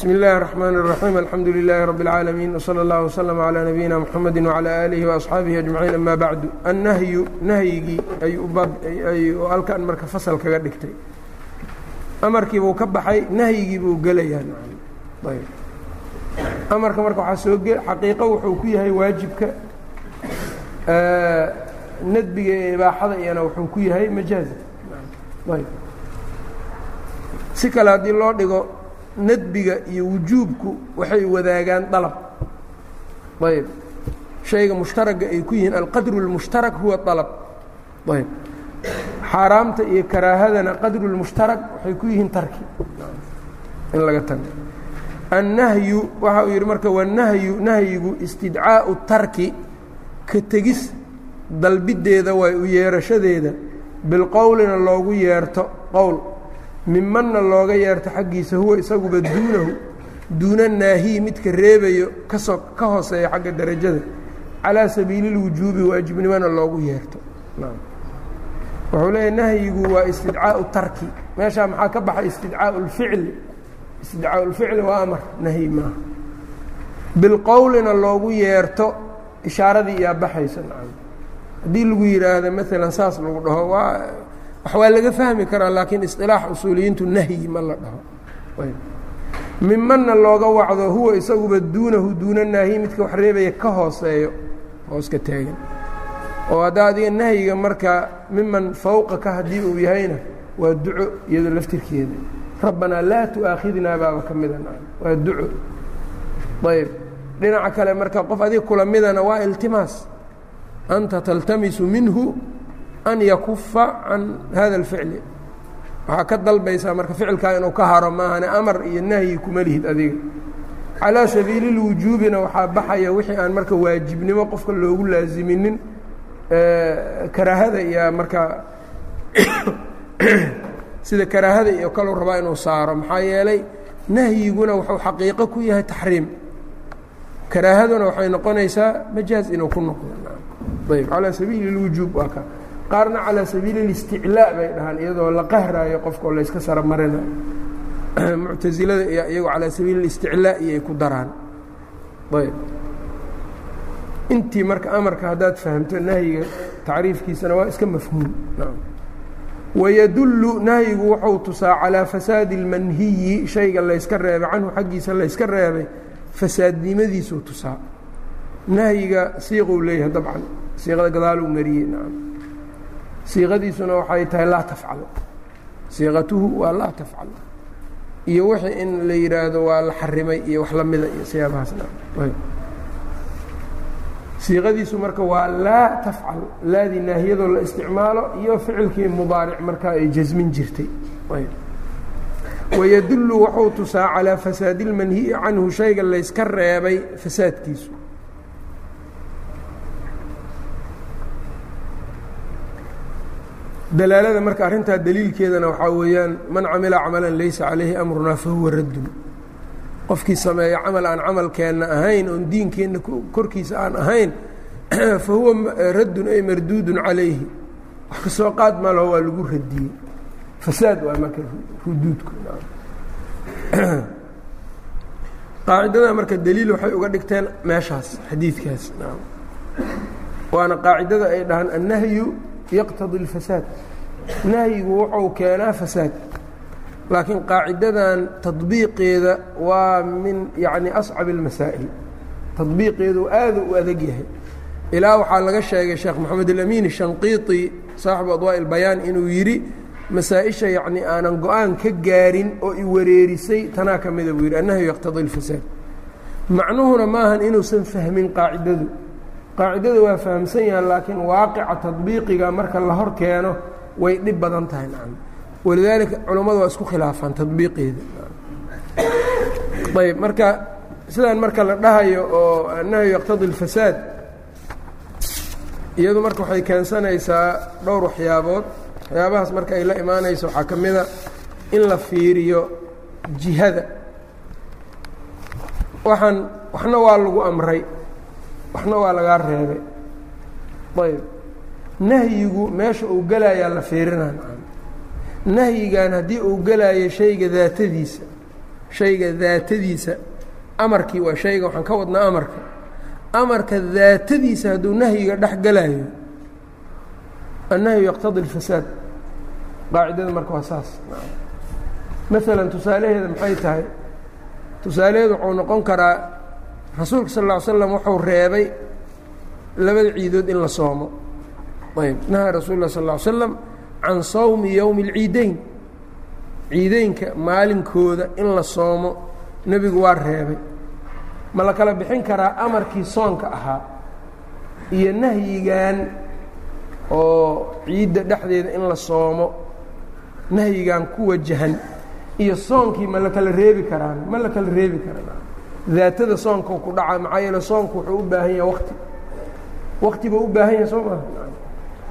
bsmi اllahi الرحmn الرaxيim alxamdu لilaahi rab اlcaalamiin wslى اllah wslm عlى nabiyina mxamedi wعlى aalihi وaصxaabihi aجmaciin ama bacdu annahyu nahyigii ayuu halkan marka fasal kaga dhigtay amarkii buu ka baxay nahyigii buu gelayaa amarka marka waxaa soo xaqiiqo wuxuu ku yahay waajibka nadbiga ee ibaaxada iyana wuxuu ku yahay majaaza si kale haddii loo dhigo nadbiga iyo wujuubku waxay wadaagaan dalab. Ayb. Shayga mushtaragga ay ku yihiin alqadru اlmushtarak huwa alab ayb. Xaaraamta iyo karaahadana qadru lmushtarak waxay ku yihiin tarki. In laga tago. Annahyu waxa uu yidhi marka wanahyu nahyigu istidcaau tarki ka tegis dalbideeda way u yeerashadeeda. Bilqowlina loogu yeerto qowl mimanna looga yeerto xaggiisa huwa isaguba duunahu duuna naahiyi midka reebayo ka soo ka hooseeya xagga darajada. Calaa sabiililwujuubi waajibnimona loogu yeerto. Wuxuu leeyahy nahyigu waa istidcaau tarki. Meeshaa maxaa ka baxay? Istidcaau lficli istidcaau lficli waa amar nahyi maaha. Bilqowlina loogu yeerto ishaaradii iyaa baxaysa haddii lagu yidhaahdo maalan saas lagu dhaho waa waa laga fahmi karaa laakiin isilaax usuuliyiintu nahyi ma la dhaho. Mimanna looga wacdo huwa isaguba duunahu duuna naahiy midka wax reebaya ka hooseeyo hooska taagan. Oo haddaa adiga nahyiga marka miman fawqaka haddii uu yahayna waa duco iyado laftirkeeda. Rabbanaa laa tu'aakhidnaa baaba ka mida waa duco. Ayb. Dhinaca kale marka qof adiga kula midana waa iltimaas. Anta taltamisu minhu an yakufa can hada اlficli waxaa ka dalbaysaa marka ficilkaa inuu ka haro maahane amar iyo nahyi kuma lihid adiga calىa sabiili اlwujuubina waxaa baxaya wixii aan marka waajibnimo qofka loogu laasiminin karaahada iyo marka sida karaahada iyo kaluu rabaa inuu saaro maxaa yeelay nahyiguna wuxuu xaqiiqo ku yahay taxriim karaahaduna waxay noqonaysaa majaaz inuu ku noqdo ayb calىa sabiili اlwujuub waa ka qaarna calىa sabiili اlisticlaa bay dhahaan iyadoo la qahraayo qofka oo layska saro marinayo muctasilada iyo iyago calىa sabiili اlisticlaa iyay ku daraan ayb intii marka amarka haddaad fahamto nahyiga tacriifkiisana waa iska mafhuum wayadullu nahyigu wuxuu tusaa calىa fasaadi اlmanhiyi shayga layska reebay canhu xaggiisa layska reebay fasaadnimadiisuu tusaa nahyiga siiquu leeyahay dabcan siiqada gadaaluu mariyey nacam siiqadiisuna waxay tahay laa tafcal siiqatuhu waa laa tafcal iyo wixii in la yidhaahdo waa la xarimay iyo wax lamida iyo siyaabahaas siiqadiisu marka waa laa tafcal laadii naahiyadoo la isticmaalo iyo ficilkii mudaaric markaa ay jasmin jirtay. Wayadullu wuxuu tusaa calىa fasaadi اlmanhiyi canhu shayga layska reebay fasaadkiisu dalaalada marka arrintaa daliilkeedana waxaa weeyaan man camila camalan laysa calayhi amrunaa fahuwa raddun. Qofkii sameeya camal aan camalkeenna ahayn oon diinkeenna korkiisa aan ahayn fa huwa raddun ay marduudun calayhi. Wax ka soo qaad malaho waa lagu radiyey fasaad waa marka ruduudku. Qaacidada marka daliil waxay uga dhigteen meeshaas xadiidkaas. Waana qaacidada ay dhahaan annahyu yaqtadi اlfasaad nahyigu wuxuu keenaa fasaad laakiin qaacidadan tadbiiqeeda waa min yani ascab اlmasaa'il tadbiiqeedu aada u adag yahay ilaa waxaa laga sheegay sheekh moxamed alamin shanqiiطi saaxibu adwaaء اlbayaan inuu yidhi masaa-isha yacni aanan go-aan ka gaarin oo i wareerisay tanaa ka mida buu yidhi annahyu yaqtadi اlfasaad macnuhuna maahan inuusan fahmin qaacidadu qaacidada waa fahamsan yahan laakiin waaqica tadbiiqiga marka la hor keeno way dhib badan tahay nacam. Walidaalika culammadu waa isku khilaafaan tadbiiqeeda. Ayb marka sidaan marka la dhahayo oo annahyu yaqtadi اlfasaad iyadu marka waxay keensanaysaa dhowr waxyaabood. Waxyaabahaas marka ay la imaanayso waxaa ka mida in la fiiriyo jihada. Waxaan waxna waa lagu amray waxna waa lagaa reebay. Ayb. Nahyigu meesha uu gelayaa la fiirinaa nahyigan haddii uu gelaayo shayga daatadiisa shayga daatadiisa amarkii waa shayga waxaan ka wadnaa amarka. Amarka daatadiisa hadduu nahyiga dhex galayo annahyu yaqtadi اlfasaad qaacidada marka waa saas. Maalan tusaalaheeda maxay tahay? Tusaalaheedu wuxuu noqon karaa rasuulka sal ll ly slam wuxuu reebay labada ciidood in la soomo. Ayb nahaa rasuul lah sal ly slam can sawmi yowmi اlciideyn ciideynka maalinkooda in la soomo nebigu waa reebay. Ma la kala bixin karaa amarkii soonka ahaa iyo nahyigan oo ciidda dhexdeeda in la soomo nahyigan ku wajahan iyo soonkii ma la kala reebi karaan ma la kala reebi karaa daatada soonka ku dhaca maxaa yeele soonku wuxuu u baahan yahay wakti wakti buu u baahan yahay soo maha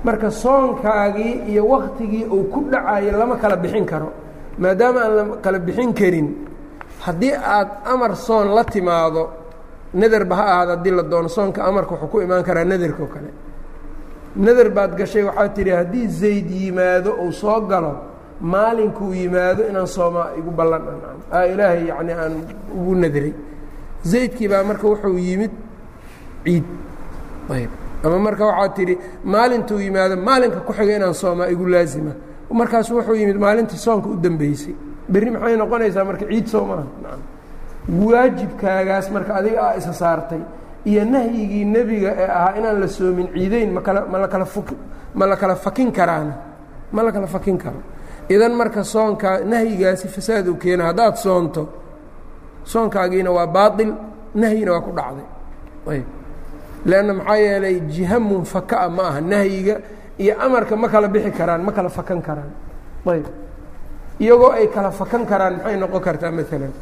marka soonkaagii iyo waktigii uu ku dhacayo lama kala bixin karo. Maadaama aan la kala bixin karin haddii aad amar soon la timaado naderba ha ahaada haddii la doono. Soonka amarka wuxuu ku imaan karaa naderka oo kale. Nader baad gashay waxaad tidhi haddii zayd yimaado uu soo galo maalinkuu yimaado inaan soomaa igu ballan. Ilaahay yacni aan ugu nadray zaydkii baa marka wuxuu yimid ciid. Ayb. Ama marka waxaad tidhi maalintuu yimaado maalinka ku xiga inaan soomaa igu laazima. Markaasu wuxuu yimid maalintii soonka u dambeysay. Berri maxay noqonaysaa marka ciid soo maaha? Waajibkaagaas marka adiga aa isa saartay iyo nahyigii nebiga ee ahaa inaan la soomin ciideyn makala ma lakala ma la kala fakin karaana. Ma la kala fakin karo. Idan marka soonkaa nahyigaasi fasaad u keena haddaad soonto soonkaagiina waa baail nahyina waa ku dhacday. Lanna maxaa yeelay jiha munfakaa ah ma aha nahyiga iyo amarka ma kala bixi karaan ma kala fakan karaan. Ayb. Iyagoo ay kala fakan karaan maxay noqon kartaa maalan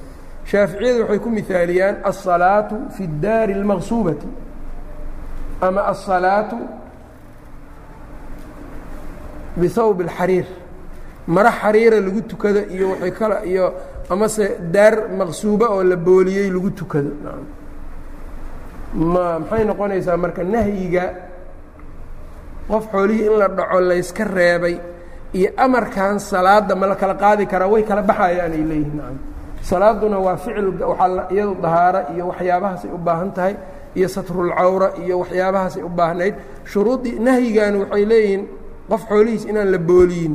shaaficiyadu waxay ku miaaliyaan asalaatu fi daari اlmaqsuubati ama asalaatu bihawb اlxariir maro xariira lagu tukado iyo way kal iyo amase daar maqsuuba oo la booliyey lagu tukado. Ma maxay noqonaysaa marka nahyiga qof xoolihii in la dhaco layska reebay iyo amarkan salaada ma la kala qaadi karaa way kala baxayaan ay leeyihiin salaaduna waa ficil waxaa iyadu dahaaro iyo waxyaabahaasay u baahan tahay iyo satrulcawra iyo waxyaabahaasay u baahnayd. Shuruuddii nahyigan waxay leeyihiin qof xoolihiis inaan la booliyin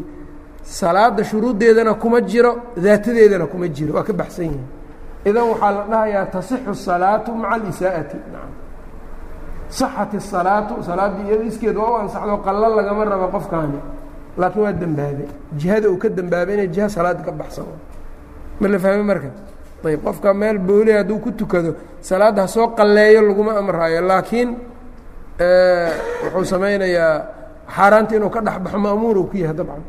salaada shuruuddeedana kuma jiro daatadeedana kuma jiro waa ka baxsan yihin idan waxaa la dhahayaa tasixu الsalaatu maca alisaa'ati nacam saxat الsalaatu salaaddii iyado iskeed waa u ansaxdo qallo lagama rabo qofkaani laakiin waa dembaabe jihada uu ka dembaabay inay jiha salaada ka baxsan ma la fahme marka ayb qofka meel booli hadduu ku tukado salaadda ha soo qalleeyo laguma amraayo laakiin wuxuu samaynayaa xaaraanta inuu ka dhexbaxo ma'muur uu ku yahay dabcan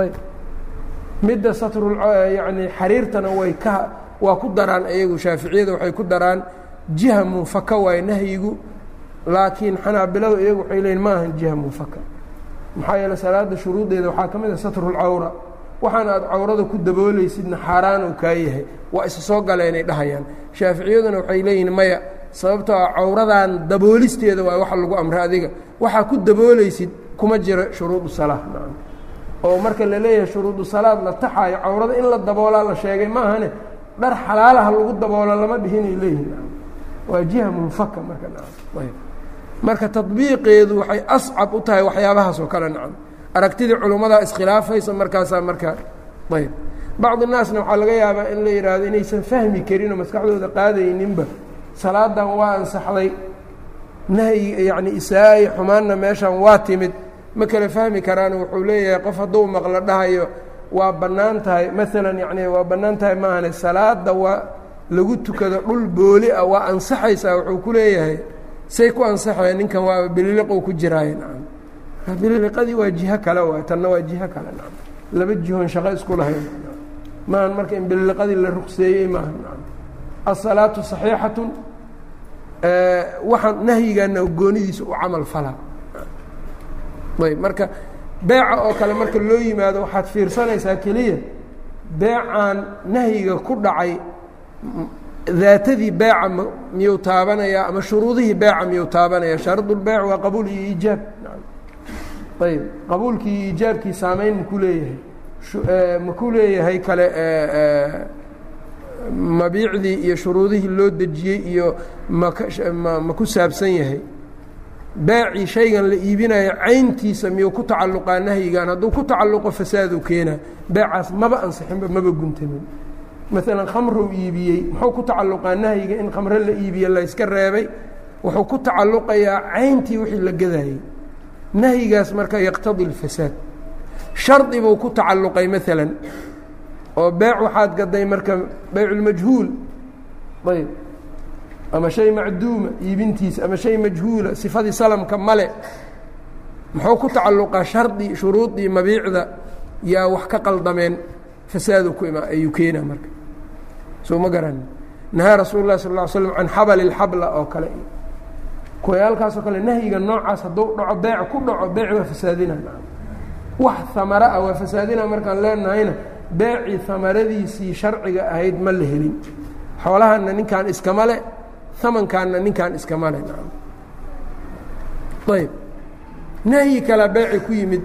ayb. Midda satrul yacni xariirtana way ka waa ku daraan iyagu shaaficiyada waxay ku daraan jiha munfaka waayo nahyigu laakiin xanaabiladu iyagu waxay leeyiin ma ahan jiha munfaka. Maxaa yeele salaada shuruuddeeda waxaa ka mid ah satrulcawra waxaana aad cawrada ku daboolaysidna xaaraan uu kaa yahay. Waa isa soo galeenay dhahayaan. Shaaficiyaduna waxay leeyihiin maya sababtoo a cawradan daboolisteeda waa waxa lagu amra adiga. Waxaa ku daboolaysid kuma jiro shuruudu salaa oo marka la leeyahay shuruudu salaad la taxaayo cawrada in la daboolaa la sheegay maahane dhar xalaalaha lagu daboola lama dhihinay leeyihiin waa jiha munfaka marka nacam ayb. Marka tadbiiqeedu waxay ascab u tahay waxyaabahaas oo kale nacam aragtidii culummadaa iskhilaafaysa markaasaa marka ayb. Bacdi naasna waxaa laga yaabaa in la yidhaahdo inaysan fahmi karin oo maskaxdooda qaadayninba. Salaadan waa ansaxday. Nahyi yacni isaa-i xumaanna meeshan waa timid ma kala fahmi karaan wuxuu leeyahay qof hadduu maqlo dhahayo waa bannaan tahay. Maalan yacni waa bannaan tahay maahane salaada waa lagu tukado dhul booli ah waa ansaxaysaa wuxuu ku leeyahay say ku ansaxaya ninkan waa bililiqou ku jiraaye nacam. Bililiqadii waa jiho kale waay tanna waa jiho kale nacam. Laba jihoon shaqo isku lahayn maahan marka in bililiqadii la rugseeyey maaha nacam. Asalaatu saxiixatun waxaan nahyigaana goonidiisa u camal falaa ayb marka beeca oo kale marka loo yimaado waxaad fiirsanaysaa keliya beecaan nahyiga ku dhacay daatadii beeca miyuu taabanayaa ama shuruudihii beeca miyuu taabanaya? Shaardulbeec waa qabuul iyo iijaab ayb qabuulkii iyo iijaabkii saameyn maku leeyahay. Maku leeyahay kale mabiicdii iyo shuruudihii loo dejiyey iyo mama ku saabsan yahay baacii shaygan la iibinayo cayntiisa miyuu ku tacalluqaa nahyigan hadduu ku tacalluqo fasaaduu keenaa beecaas maba ansixinba maba guntamin. Maalan khamruu iibiyey muxuu ku tacalluqaa nahyiga in khamre la iibiye layska reebay? Wuxuu ku tacalluqayaa cayntii wixii la gadayey nahyigaas marka yaqtadi اlfasaad shardi buu ku tacalluqay maalan oo beec waxaad gaday marka beyculmajhuul ayb ama shay macduuma iibintiisa ama shay majhuula sifadii salamka male muxuu ku tacalluqaa shardi shuruudii mabiicda yaa wax ka qaldameen fasaadu ku ima ayuu keenaa marka. Soo ma garan nahaa rasuulu lah sal ll ly slam can xabali اlxabla oo kale. Kuwayaalkaasoo kale nahyiga noocaas hadduu dhaco beec ku dhaco beec waa fasaadina wax amara ah waa fasaadina markaan leenahayna beecii amaradiisii sharciga ahayd ma la helin. Xoolahanna ninkaan iskama le amankaanna ninkaan iskama le ayb. Nahyi kalea beeci ku yimid.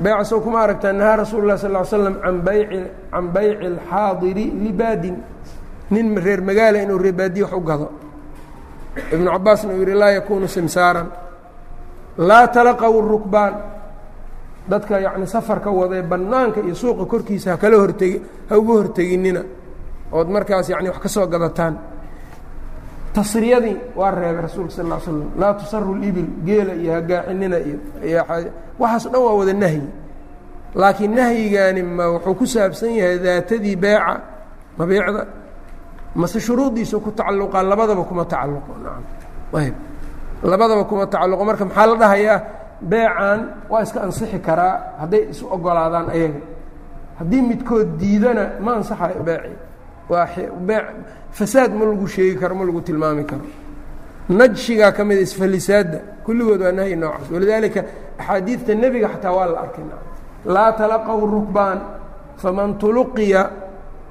Beeca sow kuma aragtaa nahaa rasuulu lah sal slam an bayci can bayci اlxaadiri libaadin. Nin reer magaala inuu reebaadiye wax u gado. Ibnu cabaasna uu yidhi laa yakuunu simsaaran. Laa talaqaw rukbaan. Dadka yacni safarka wadee bannaanka iyo suuqa korkiisa hakala hortegi ha uga horteginina ood markaas yani wax ka soo gadataan tasriyadii waa reebay rasuulka sal slam laa tusaru libil geela iyo hagaaxinina iyo waxaas dhan waa wada nahyi. Laakiin nahyigaani ma wuxuu ku saabsan yahay daatadii beeca mabiicda mase shuruudiisa ku tacalluqaa labadaba kuma tacalluqo. Ayb labadaba kuma tacalluqo. Marka maxaa la dhahayaa? Beecan waa iska ansixi karaa hadday isu ogolaadaan ayaga. Haddii midkood diidana ma ansaxayo beeci. Waa bee fasaad ma lagu sheegi karo ma lagu tilmaami karo. Najshigaa ka mida isfalisaadda kulligood waa nahyi noocaas. Walidaalika axaadiidta nebiga xataa waa la arkay laa talaqaw rukbaan faman tuluqiya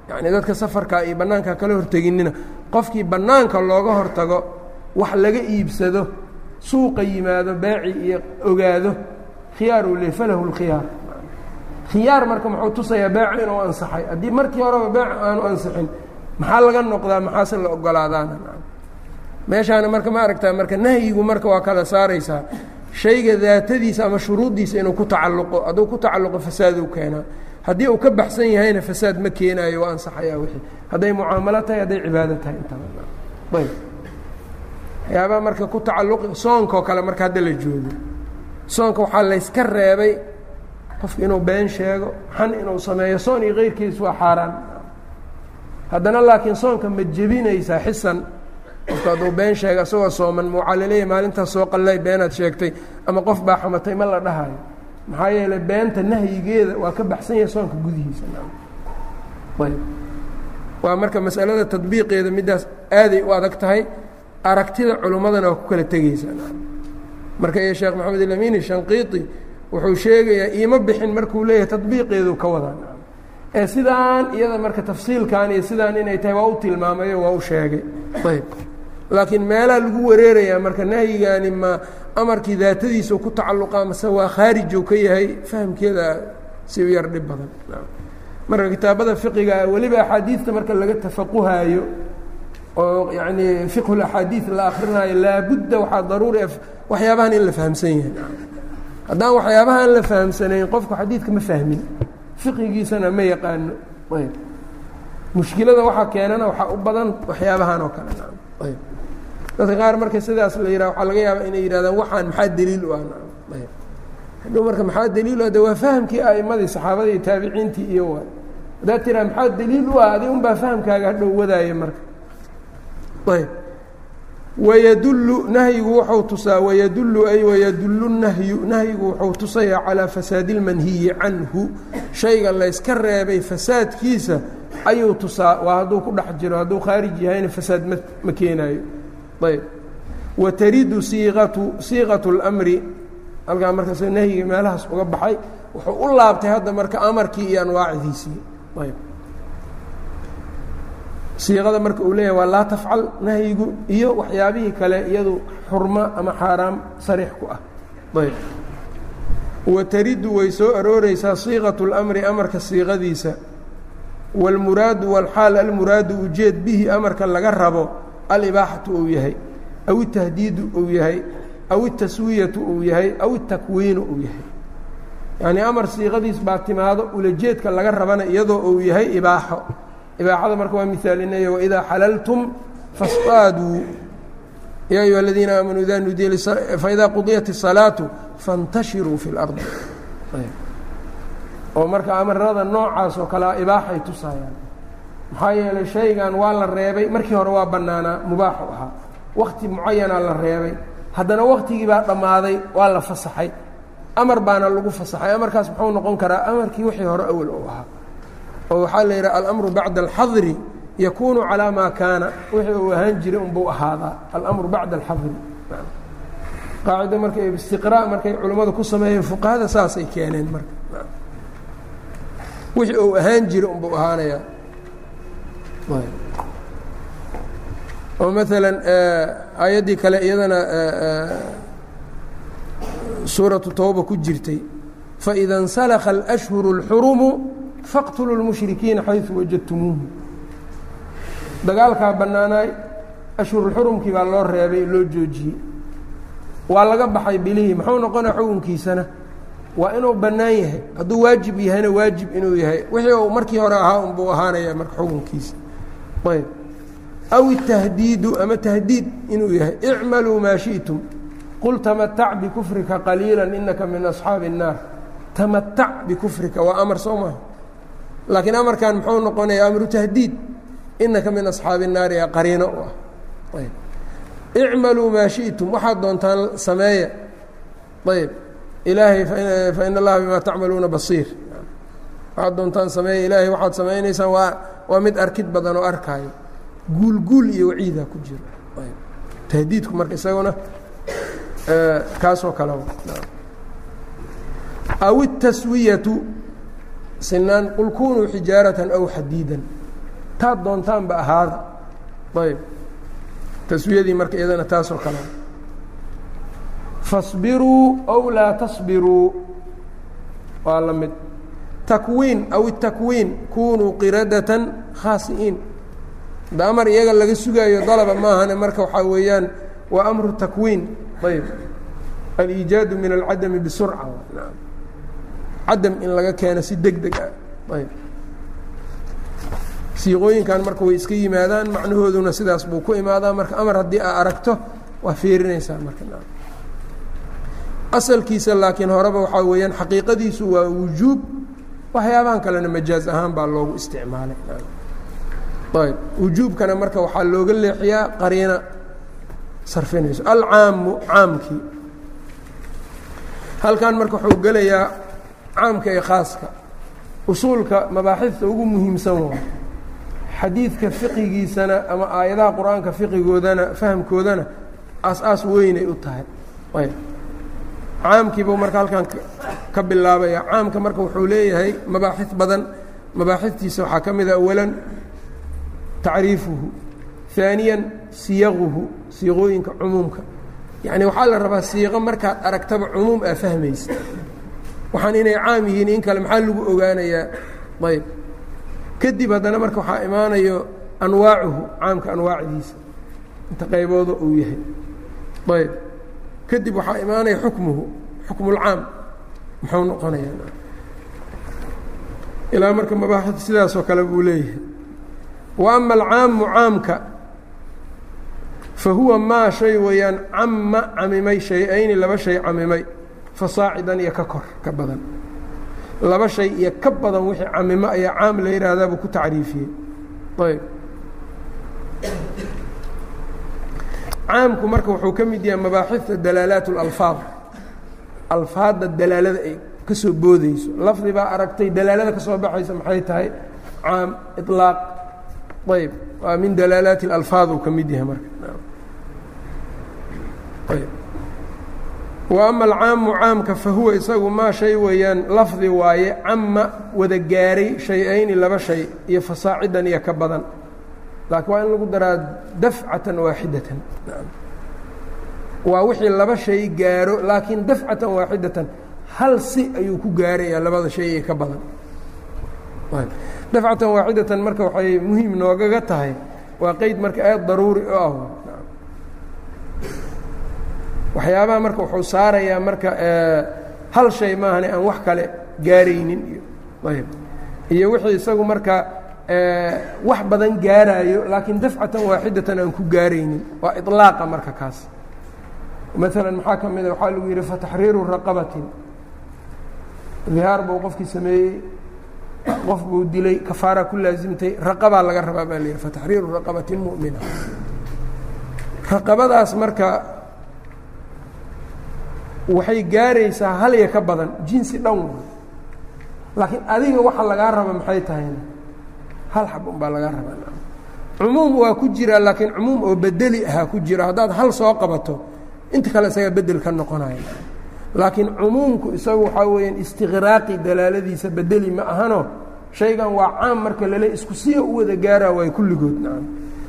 yani dadka safarkaa iyo bannaanka kala horteginina qofkii bannaanka looga hortago wax laga iibsado suuqa yimaado beeci iyo ogaado khiyaaruu le falahu lkhiyaar. Khiyaar marka muxuu tusayaa beeca inuu ansaxay. Haddii markii horeba beec aanu ansixin maxaa laga noqdaa? Maxaase la ogolaadaana meeshaana marka ma aragtaa marka nahyigu marka waa kala saaraysaa. Shayga daatadiisa ama shuruuddiisa inuu ku tacalluqo hadduu ku tacalluqo fasaaduu keenaa. Haddii uu ka baxsan yahayna fasaad ma keenaayo waa ansaxayaa wixii. Hadday mucaamalo tahay hadday cibaado tahay intaba ayb. Waxyaabaha marka ku tacalluqi soonkaoo kale marka hadda la joogo. Soonka waxaa layska reebay qofku inuu been sheego xan inuu sameeyo. Soon iyo keyrkiis waa xaaraan haddana laakiin soonka ma jebinaysaa xisan. Qofku hadduu been sheega isagoo sooman laleeyahy maalintaas soo qallay beenaad sheegtay ama qof baa xamatay ma la dhahayo. Maxaa yeelay beenta nahyigeeda waa ka baxsan yahay soonka gudihiisa. Waa marka masalada tadbiiqeeda middaas aaday u adag tahay aragtida culummadana waa ku kala tegeysaa marka iyo sheekh maxamed ilamin shanqiiti wuxuu sheegayaa iima bixin markuu leeyahay tadbiiqeedu ka wadaa ee sidaan iyada marka tafsiilkan iyo sidaan inay tahay waa u tilmaamayo waa u sheegay. Ayb. Laakiin meelaa lagu wareerayaa marka nahyigaani ma amarkii daatadiisa ku tacalluqaa mase waa khaarijow ka yahay fahamkeeda si u yar dhib badan. Marka kitaabada fiqiga weliba axaadiidta marka laga tafaquhaayo oo yacni fiqhu laxaadiid la akrinaayo laabudda waxaa daruuri ah waxyaabahan in la fahamsan yahay. Haddaan waxyaabahan la fahamsanayn qofku xadiidka ma fahmin fiqigiisana ma yaqaano. Ayb. Mushkilada waxaa keenana waxaa u badan waxyaabahan oo kale ayb. Dadka qaar marka sidaas la yidhaha waxaa laga yaabaa inay yidhahdaan waxaan maxaa deliil u ah ayb. Hadhow marka maxaa deliil u ah de waa fahamkii a'immadii saxaabadii iyo taabiciintii iyo waay haddaad tiraa maxaa deliil u ah adi un baa fahamkaaga hadhow wadaaya marka. Ayb wayadullu nahyigu wuxuu tusaa wayadullu ay wayadullu nahyu nahyigu wuxuu tusayaa calaa fasaadi اlmanhiyi canhu. Shayga layska reebay fasaadkiisa ayuu tusaa waa hadduu ku dhex jiro hadduu khaarij yahayna fasaad ma ma keenaayo. Ayb. Wataridu siiqatu siiqatu اlmri halkaa markaas nahyiga meelahaas uga baxay wuxuu u laabtay hadda marka amarkii iyo anwaacdiisii. Ayb siiqada marka uu leeyahay waa laa tafcal nahyigu iyo waxyaabihii kale iyadu xurmo ama xaaraam sariix ku ah ayb wataridu way soo arooreysaa siiqatu اlmri amarka siiqadiisa wاlmuraadu wاlxaal almuraadu ujeed bihi amarka laga rabo alibaaxatu uu yahay aw itahdiidu uu yahay aw itaswiyatu uu yahay aw itakwiinu uu yahay yacnii amar siiqadiis baa timaado ulajeedka laga rabana iyadoo uu yahay ibaaxo ibaaxada marka waa misaalinaya waidaa xalaltum fasqaaduu yaa ayuha aladiina aamanuu idaa nudiya faidaa qudiyat الsalaatu faاntashiruu fi اlardi oo marka amarada noocaas oo kalea ibaaxay tusaayaan maxaa yeelay shaygan waa la reebay markii hore waa bannaanaa mubaaxu ahaa wakti mucayanaa la reebay haddana waktigii baa dhammaaday waa la fasaxay amar baana lagu fasaxay amarkaas muxuu noqon karaa amarkii wixii hore awal u ahaa oo waxaa la yidhaha alamru bacda alxadri yakuunu calaa maa kaana wixii uu ahaan jiray unbuu ahaadaa alamru bacda alxadri qaacido marka istiqraa markay culimmadu ku sameeyeen fuqahada saasay keeneen marka wixii uu ahaan jiray unbuu ahaanayaa oo maalan aayaddii kale iyadana suuratu towba ku jirtay faida اnsalakha اlأshhuru اlxurumu faqtuluu lmushrikiina xayu wajadtumuuhu. Dagaalkaa bannaanaay ashhurulxurumkii baa loo reebay loo joojiyey. Waa laga baxay bilihii muxuu noqonaa xukunkiisana waa inuu bannaan yahay hadduu waajib yahayna waajib inuu yahay. Wixii uu markii hore ahaa unbuu ahaanaya marka xukunkiisa ayb. Aw itahdiidu ama tahdiid inuu yahay icmaluu maa shi'tum. Qul tamatac bikufrika qaliila inaka min asxaabi الnaar tamatac bikufrika waa amar soo maaha laakiin amarkan muxuu noqonaya amru tahdiid inaka min asxaabi الnaari ee qariino u ah ayb icmaluu maa shiئtum waxaad doontaan sameeya ayb ilaahay fain allaha bima tacmaluuna basiir waxaad doontaan sameeya ilaahay waxaad samaynaysaan waa waa mid arkid badan oo arkaayo guulguul iyo waciidaa ku jiro tahdiidku marka isaguna kaasoo kale aw الtaswiyatu sinaan qul kunuu xijaaratan aw xadiidan. Taad doontaanba ahaada ayb. Taswiyadii marka iyadana taasoo kale. Fasbiruu aw laa tasbiruu. Waa la mid. Takwiin aw itakwiin kunuu qiradatan khaasi'iin. Da amar iyaga laga sugaayo dalaba maahane marka waxaa weeyaan waa amru takwiin. Ayb. Aliijaadu min alcadami bisurca cadam in laga keeno si deg deg ah. Ayb. Siiqooyinkan marka way iska yimaadaan macnahooduna sidaas buu ku imaadaa. Marka amar haddii aa aragto waa fiirinaysaa marka asalkiisa laakiin horeba waxaa weeyaan xaqiiqadiisu waa wujuub waxyaabahan kalena majaaz ahaan baa loogu isticmaalay ayb. Wujuubkana marka waxaa looga leexiyaa qariina sarfinayso. Alcaamu caamkii. Halkan marka wuxuu gelayaa caamka ee khaaska usuulka mabaaxifta ugu muhiimsan waa xadiidka fiqigiisana ama aayadaha qur'aanka fiqigoodana fahamkoodana aas-aas weynay u tahay. Ayb. Caamkiibuu marka halkan ka bilaabaya. Caamka marka wuxuu leeyahay mabaaxif badan. Mabaaxiftiisa waxaa ka mida awalan tacriifuhu ثaaniya siyaquhu siiqooyinka cumuumka. Yacni waxaa la rabaa siiqo markaad aragtaba cumuum aa fahmaysa waxaan inay caam yihiin in kale maxaa lagu ogaanayaa ayb kadib haddana marka waxaa imaanayo anwaacuhu caamka anwaacdiisa. Inta qaybooda uu yahay. Ayb kadib waxaa imaanaya xukmuhu xukmulcaam muxuu noqonayaa? Ilaa marka mabaaxid sidaasoo kale buu leeyahay. Wa ama alcaamu caamka fa huwa maa shay weeyaan camma camimay shay-ayni laba shay camimay fasaacidan iyo ka kor ka badan laba shay iyo ka badan wixii camimo ayaa caam la yidhaahdaa buu ku tacriifiyey ayb caamku marka wuxuu ka mid yahay mabaaxifta dalaalaat اlalfaad alfaadda dalaalada ay ka soo boodeyso lafdi baa aragtay dalaalada ka soo baxaysa maxay tahay caam iطlaaq ayb waa min dalaalaati اlalfaad uu ka mid yahay marka ayb wa ama alcaamu caamka fa huwa isagu maa shay weeyaan lafdi waaye cama wada gaaray shay-ayni laba shay iyo fasaacidan iyo ka badan. Laakiin waa in lagu daraa dafcatan waaxidatan. Waa wixii laba shay gaaro laakiin dafcatan waaxidatan hal si ayuu ku gaarayaa labada shay ee ka badan. Dafcatan waaxidatan marka waxay muhiim noogaga tahay. Waa qeyd marka aad daruuri u ah waxyaabaha marka wuxuu saarayaa marka hal shay maahane aan wax kale gaaraynin iyo ayb iyo wixii isagu marka wax badan gaaraayo laakiin dafcatan waaxidatan aan ku gaaraynin waa iطlaaqa marka kaas. Maalan maxaa ka mida waxaa lagu yidhi fataxriiru raqabatin. Dihaar buu qofkii sameeyey qof buu dilay kafaara ku laasimtay raqabaa laga rabaa baa la yidhi fataxriiru raqabatin mu'mina. Raqabadaas marka waxay gaaraysaa hal iyo ka badan jinsi dhan laakiin adiga waxa lagaa raba maxay tahayna? Hal xab un baa lagaa rabaa. Cumuum waa ku jira laakiin cumuum oo bedeli ahaa ku jira. Haddaad hal soo qabato inta kale isaga bedel ka noqonaya. Laakiin cumuumku isagu waxaa weeyaan istiqraaqi dalaaladiisa bedeli ma ahano. Shaygan waa caam marka lale isku siya u wada gaaraa waay kulligood nacam.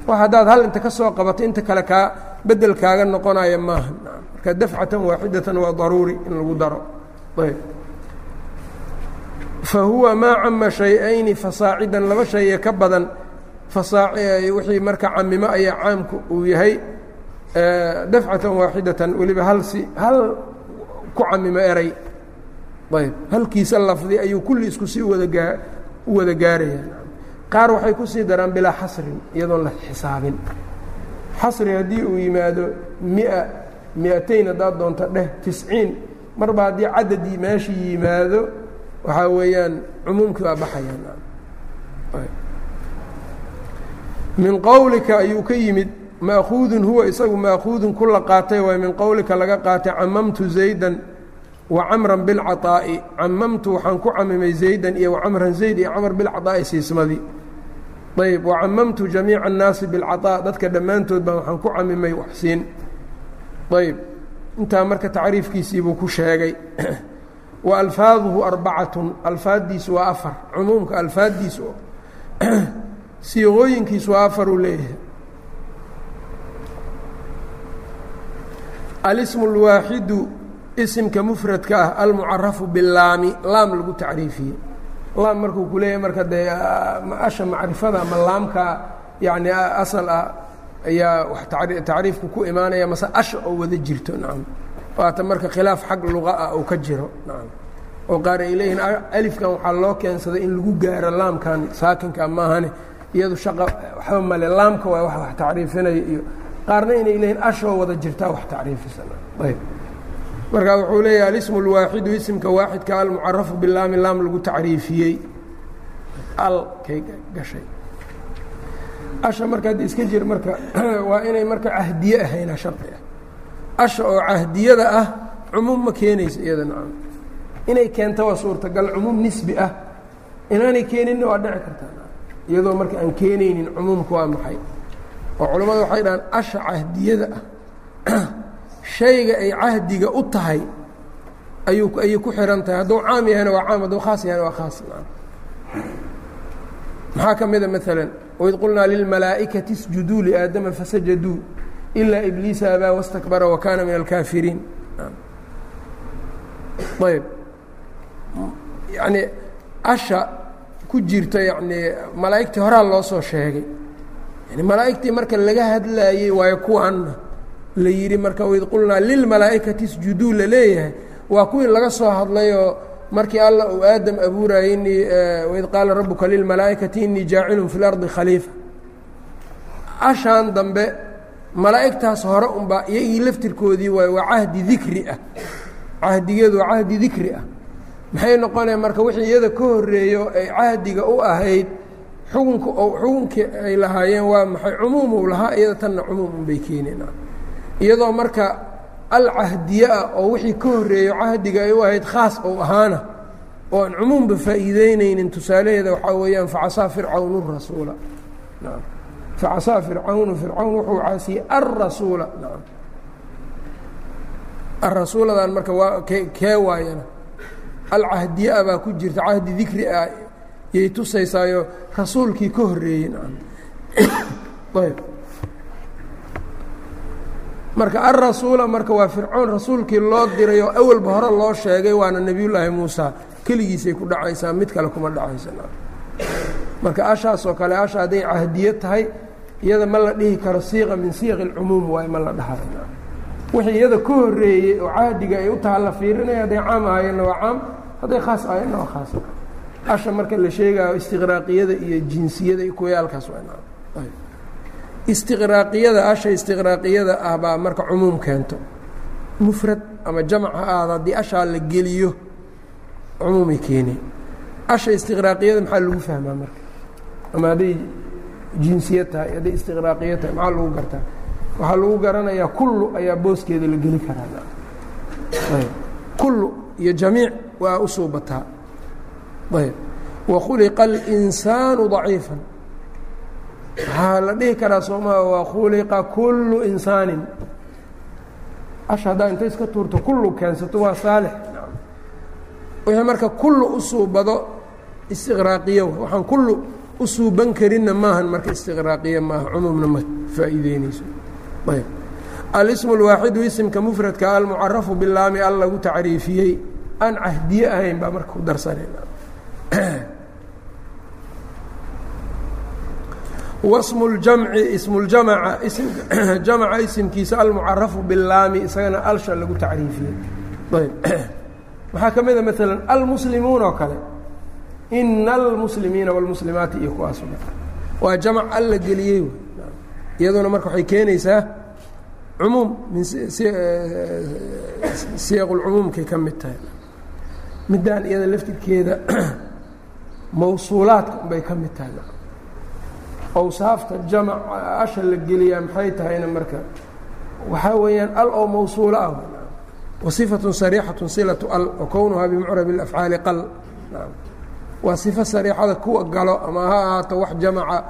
Wax haddaad hal inta ka soo qabato inta kale kaa bedel noqonaya maaha nacam marka dafcatan waaxidatan waa daruuri in lagu daro ayb fa huwa maa cama shay-ayni fasaacidan laba shaye ka badan wixii marka camimo ayaa caamku uu yahay dafcatan waaxidatan weliba hal hal ku camimo eray ayb halkiisa lafdi ayuu kulli isku sii wada gaa u wada gaaraya qaar waxay ku sii daraan bilaa xasrin iyadoon la xisaabin xasri haddii uu yimaado mia miatayn haddaad doonto dheh tisciin. Marba haddii cadadii meesha yimaado waxaa weeyaan cumuumkii waa baxayaanmin qawlika ayuu ka yimid ma'kuudun huwa isagu ma'kuudun kula qaatay waay min qowlika laga qaatay camamtu zaydan wa camran bilcaaa'i camamtu waxaan ku camimay zaydan iyo wacamran zayd iyo camr bilcaaa'i siismadii ayb wacamamtu jamiica annaasi bilcaaa dadka dhammaantood baan waxaan ku camimay waxsiin ayb intaa marka tacriifkiisiibuu ku sheegay. Wa alfaaduhu arbacatun alfaaddiisu waa afar cumuumka alfaaddiisu siiqooyinkiisu waa afar uu leeyahay. Alismu اlwaaxidu isimka mufradka ah almucarafu bilaami laam lagu tacriifiyey. Laam markuu ku leeyahay marka dee asha macrifada ama laamka yani asal ah ayaa tacriifku ku imaanaya mase asha oo wada jirto nacam. Waata marka khilaaf xag luqa ah uu ka jiro nacam. Oo qaar ay leeyihiin alifkan waxaa loo keensaday in lagu gaaro laamkan saakinka maahane iyadu shaqa waxba male laamka waa wax wax tacriifinaya iyo qaarna inay leeyihiin ashoo wada jirtaa wax tacriifisa ayb marka wuxuu leeyahay alismu اlwaaxidu isimka waaxidka almucarafu bilaami laam lagu tacriifiyey. Al kay gashay asha marka hadda iska jir marka waa inay marka cahdiye ahayna shardi ah. Asha oo cahdiyada ah cumuum ma keenaysa iyada nacam. Inay keento waa suurtagal cumuum nisbi ah. Inaanay keeninna waa dhici kartaa iyadoo marka aan keenaynin cumuumka waa maxay. Oo culammada waxay dhahaan asha cahdiyada ah shayga ay cahdiga u tahay ayuu ayay ku xihan tahay hadduu caam yahayna waa caam hadduu khaas yahayna waa khaas maxaa ka mida maalan waid qulnaa lilmalaa'ikati isjuduu liaadama fasajaduu ilaa ibliisa abaa wastakbara wa kaana min alkaafiriin. Ayb yacnii asha ku jirta yacnii malaa'igtii horaa loo soo sheegay. Yani malaa'igtii marka laga hadlaayey waayo kuwaanna la yidhi marka waid qulnaa lilmalaa'ikati isjuduu la leeyahay waa kuwii laga soo hadlayoo markii alla uu aadam abuurayey waid qaala rabuka lilmalaa'ikati inii jaacilun fi lardi khaliifa. Ashaan dambe malaa'igtaas hore unbaa iyagii laftirkoodii waay waa cahdi dikri ah. Cahdigeedu waa cahdi dikri ah. Maxay noqonaya marka wixii iyada ka horreeyo ay cahdiga u ahayd xukunka xukunkii ay lahaayeen waa maxay cumuumuu lahaa? Iyada tanna cumuumun bay keeneen. Iyadoo marka alcahdiye ah oo wixii ka horreeyo cahdiga ay u ahayd khaas ou ahaana oo aan cumuumba faa'iideyneynin tusaalaheeda waxaa weeyaan facasaa fircawnu rasuula. Facasaa fircawnu fircawn wuxuu caasiyey alrasuula arasuuladan marka waa ke kee waayana? Alcahdiye ah baa ku jirta cahdi dikri ah yay tusaysaayo rasuulkii ka horreeyey. Ayb marka alrasuula marka waa fircoon rasuulkii loo diray oo awalba hore loo sheegay waana nebiyullaahi muusa. Keligiisay ku dhacaysaa mid kale kuma dhacaysa. Marka ashaasoo kale asha hadday cahdiye tahay iyada ma la dhihi karo siiqa min siiqi اlcumuum waay ma la dhahay wixii iyada ka horeeyey oo cahdiga ay u taha la fiirinaya hadday caam ahayeenna waa caam hadday khaas ahayeenna waa khaas. Asha marka la sheegayo istiqraaqiyada iyo jinsiyada iyo kuwayaalkaas istiqraaqiyada asha istiqraaqiyada ah baa marka cumuum keento. Mufrad ama jamc ha aada haddii ashaa la geliyo cumuumay keeni asha istiqraaqiyada maxaa lagu fahmaa marka? Ama hadday jinsiyad tahay hadday istiqraaqiya tahay maxaa lagu gartaa? Waxaa lagu garanayaa kullu ayaa booskeeda la geli karaa. Kullu iyo jamiic waa u suubataa ayb. Wakhuliqa اlinsaanu ضaciifa waxaa la dhihi karaa soomaa wakhuliqa kullu insaanin. Asha haddaa inta iska tuurto kullu keensato waa saalix. Wixii marka kullu u suubado istiqraaqiyo waxaan kullu u suuban karinna maahan marka istiqraaqiya maaha cumuumna ma faa'iideynayso ayb. Alismu اlwaaxidu isimka mufradka almucarafu bilaami al lagu tacriifiyey. Aan cahdiye ahayn baa marka ku darsanayna wasmu ljamci ismuljamaca jamaca isimkiisa almucarafu bilaami isagana alsha lagu tacriifiyey. Bmaxaa ka mid ah a maalan almuslimuun oo kale. Ina almuslimiina wاlmuslimaati iyo kuwaas waa jamac alla geliyey iyaduna marka waxay keenaysaa cumuum min eh, siyaqulcumuumkay ka mid tahay. Midaan iyada laftirkeeda mawsuulaadka unbay ka mid tahay awsaafta jamaca asha la geliyaa maxay tahayna marka? Waxaa weeyaan al oo mawsuulo ah. Wasifatun sariixatun silatu al wa kownuhaa bimucrabi اlafcaali qal. Waa sifo sariixada kuwa galo ama ha ahaato wax jamaca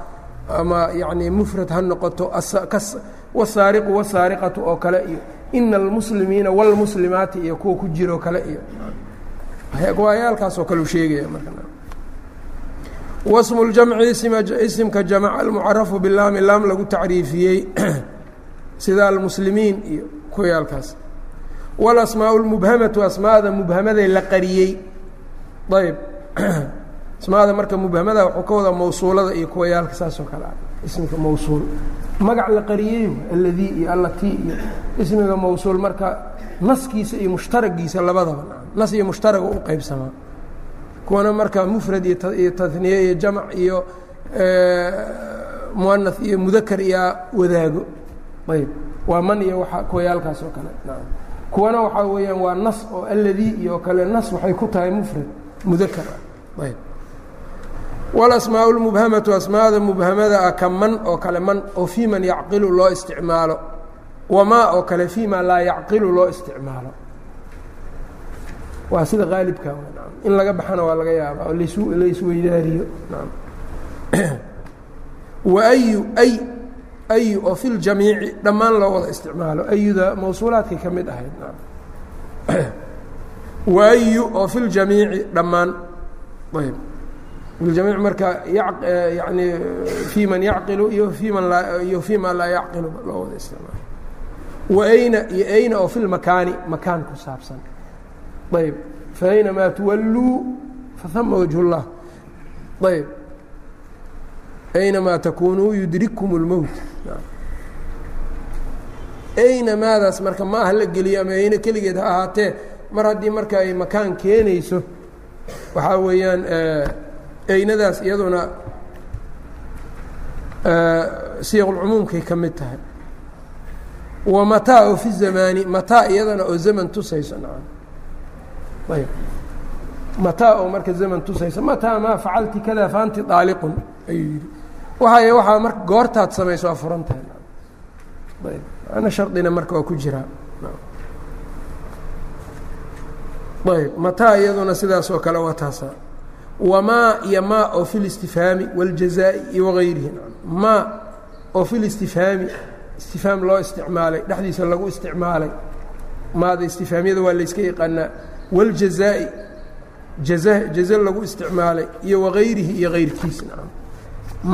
ama yacnii mufrad ha noqoto wasaariqu wasaariqatu oo kale iyo ina almuslimiina wاlmuslimaati iyo kuwa ku jiroo kale iyo. Waayaalkaas oo kale u sheegaya marka wasmu اljamci isimka jamc almucarafu bilaami laam lagu tacriifiyey sida almuslimiin iyo kuwayaalkaas. Walasmaa lmubhamatu asmaada mubhamaday la qariyey. Ayb asmaada marka mubhamada wuxuu ka wadaa mawsuulada iyo kuwayaalka saasoo kale ah ismika mawsuul. Magac la qariyey alladii iyo allati iyo ismiga mawsuul marka naskiisa iyo mushtaragiisa labadaba nas iyo mushtaraga u qeybsamaa kuwana marka mufrad iyo taniye iyo jamc iyo muana iyo mudakar iyo wadaago. Ayb waa man iyo kuwayaalkaas oo kale. Kuwana waxaa weeyaan waa nas oo alladii iyo kale nas waxay ku tahay mufrad mudakar ah ayb walasmaa اlmubhamatu asmaada mubhamada ah ka man oo kale man oo fii man yacqilu loo isticmaalo. Wamaa oo kale fii ma laa yacqilu loo isticmaalo waa sida qaalibka in laga baxana waa laga yaabaa oo laisweydaariyo wayu ay ayu oo fi ljamiici dhammaan loo wada isticmaalo. Ayuda mawsuulaadkay ka mid ahayd. Waayu oo fi ljamiici dhammaan. Ayb filjamiic marka yani fii man yacqilu iyo fii man laa iyo fii ma laa yacqilu loo wada isticmaalo. Waayna iyo ayna oo fi lmakaani makaan ku saabsan ayb faaynamaa tuwalluu fahama wajh اllah ayb aynamaa takunuu yudrikkum اlmowt ayna maadaas marka ma aha la geliyo ama ayna keligeed ha ahaatee mar haddii marka ay makaan keenayso waxaa weeyaan aynadaas iyaduna siyaqulcumuumkay ka mid tahay wa mataa oo fi zamaani mataa iyadana oo zaman tusayso nacam mataa oo marka zaman tusayso mataa maa facalti kada faanti daaliqun ayuu yidhi waay waxaa marka goortaad samayso waa furan tahay ayb shardina marka waa ku jiraa ayb mataa iyaduna sidaas kale waa taasa wamaa iyo maa oo fi listifhaami waاljazaa'i iyo wagayrihi maa oo fi listifhaami istifhaam loo isticmaalay dhexdiisa lagu isticmaalay maada istifhaamyada waa layska yaqaanaa waاljazaa'i jaza jaze lagu isticmaalay iyo wagayrihi iyo gayrkiis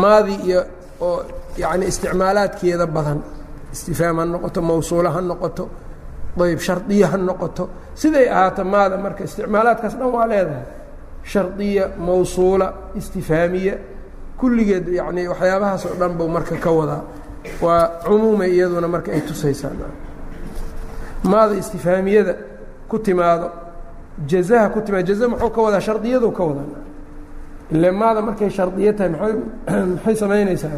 maadii iyo oo yani isticmaalaadkeeda badan istifhaam ha noqoto mawsuula ha noqoto ayb shardiya ha noqoto siday ahaato maada marka isticmaalaadkaas dhan waa leedahay shardiya mawsuula istifhaamiya kulligeed yacnii waxyaabahaas oo dhan buu marka ka wadaa waa cumuumay iyaduna marka ay tusaysaan maada istifaamiyada ku timaado jazaha ku timaado jaza muxuu ka wadaa shardiyadu ka wadaa. Ile markay shardiyo tahay maay maxay samaynaysaa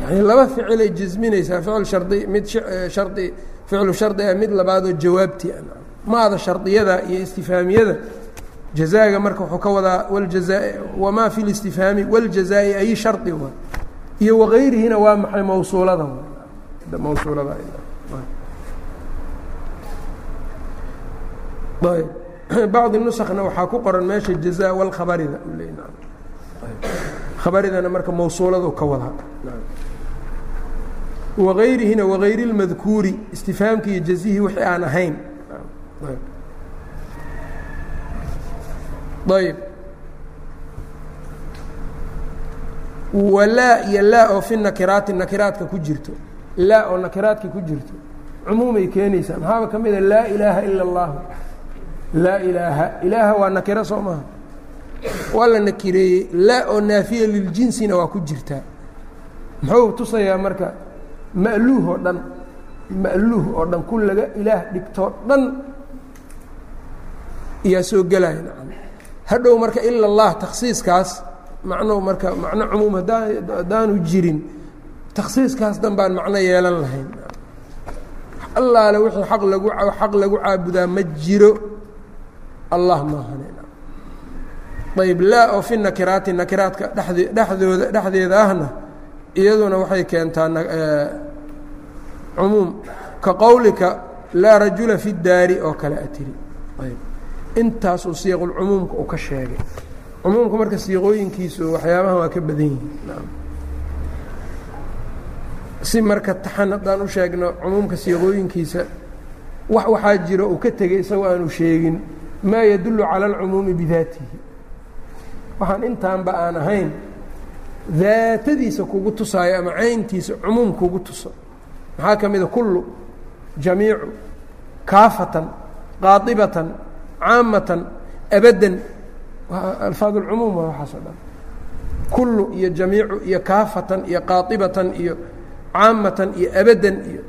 yani laba ficilay jasminaysaa ficil shardi mid shardi ficlu shardi ah mid labaadoo jawaabtii ah. Maada shardiyada iyo istifaamiyada jazaaga marka wuxuu ka wadaa wljaza wamaa fi listifhaami wاljazaa'i ay shardi wa iyo wagayrihina waa maxay mawsuulada mawsuulada bacdi nusakna waxaa ku qoran meesha jaza wlkhabarida khabaridana marka mawsuuladu ka wadaa wagayrihina wagayri اlmadkuuri istifhaamki iyo jazihii wixii aan ahayn. Ayb. Walaa iyo laa oo fi nakiraati nakiraadka ku jirto. Laa oo nakiraadka ku jirto. Cumuumay keenaysaa maxaaba ka mida laa ilaaha ila اllah laa ilaaha ilaaha waa nakiro soo maha waa la nakireeyey. Laa oo naafiya liljinsina waa ku jirtaa muxuu tusayaa marka ma'luuh oo dhan ma'luuh oo dhan ku laga ilaah dhigtoo dhan iyaa soo gelaya nacam. Hadhow marka ila اllah takhsiiskaas macno marka macno cumuum hadaa haddaanu jirin takhsiiskaas dan baan macno yeelan lahayn allaale wixii aq lagu xaq lagu caabudaa ma jiro allah maahan ayb laa oo fi nakiraati nakiraadka dhexdooda dhexdeeda ahna iyaduna waxay keentaa cumuum ka qowlika laa rajula fi daari oo kale a tiri. Intaasuu siiqulcumuumka uu ka sheegay. Cumuumka marka siiqooyinkiisu waxyaabahan waa ka badan yihiin. Si marka taxan haddaan u sheegno cumuumka siiqooyinkiisa wax waxaa jiro uu ka tegey isagoo aanu sheegin maa yadullu cala alcumuumi bidaatihi. Waxaan intaanba aan ahayn daatadiisa kugu tusaayo ama cayntiisa cumuum kugu tuso. Maxaa ka mida kullu jamiicu kaafatan qaadibatan caamatan abaddan. Alfaad اlcumuum waa waxaas o dhan. Kullu iyo jamiicu iyo kaafatan iyo qaadibatan iyo caamatan iyo abaddan iyo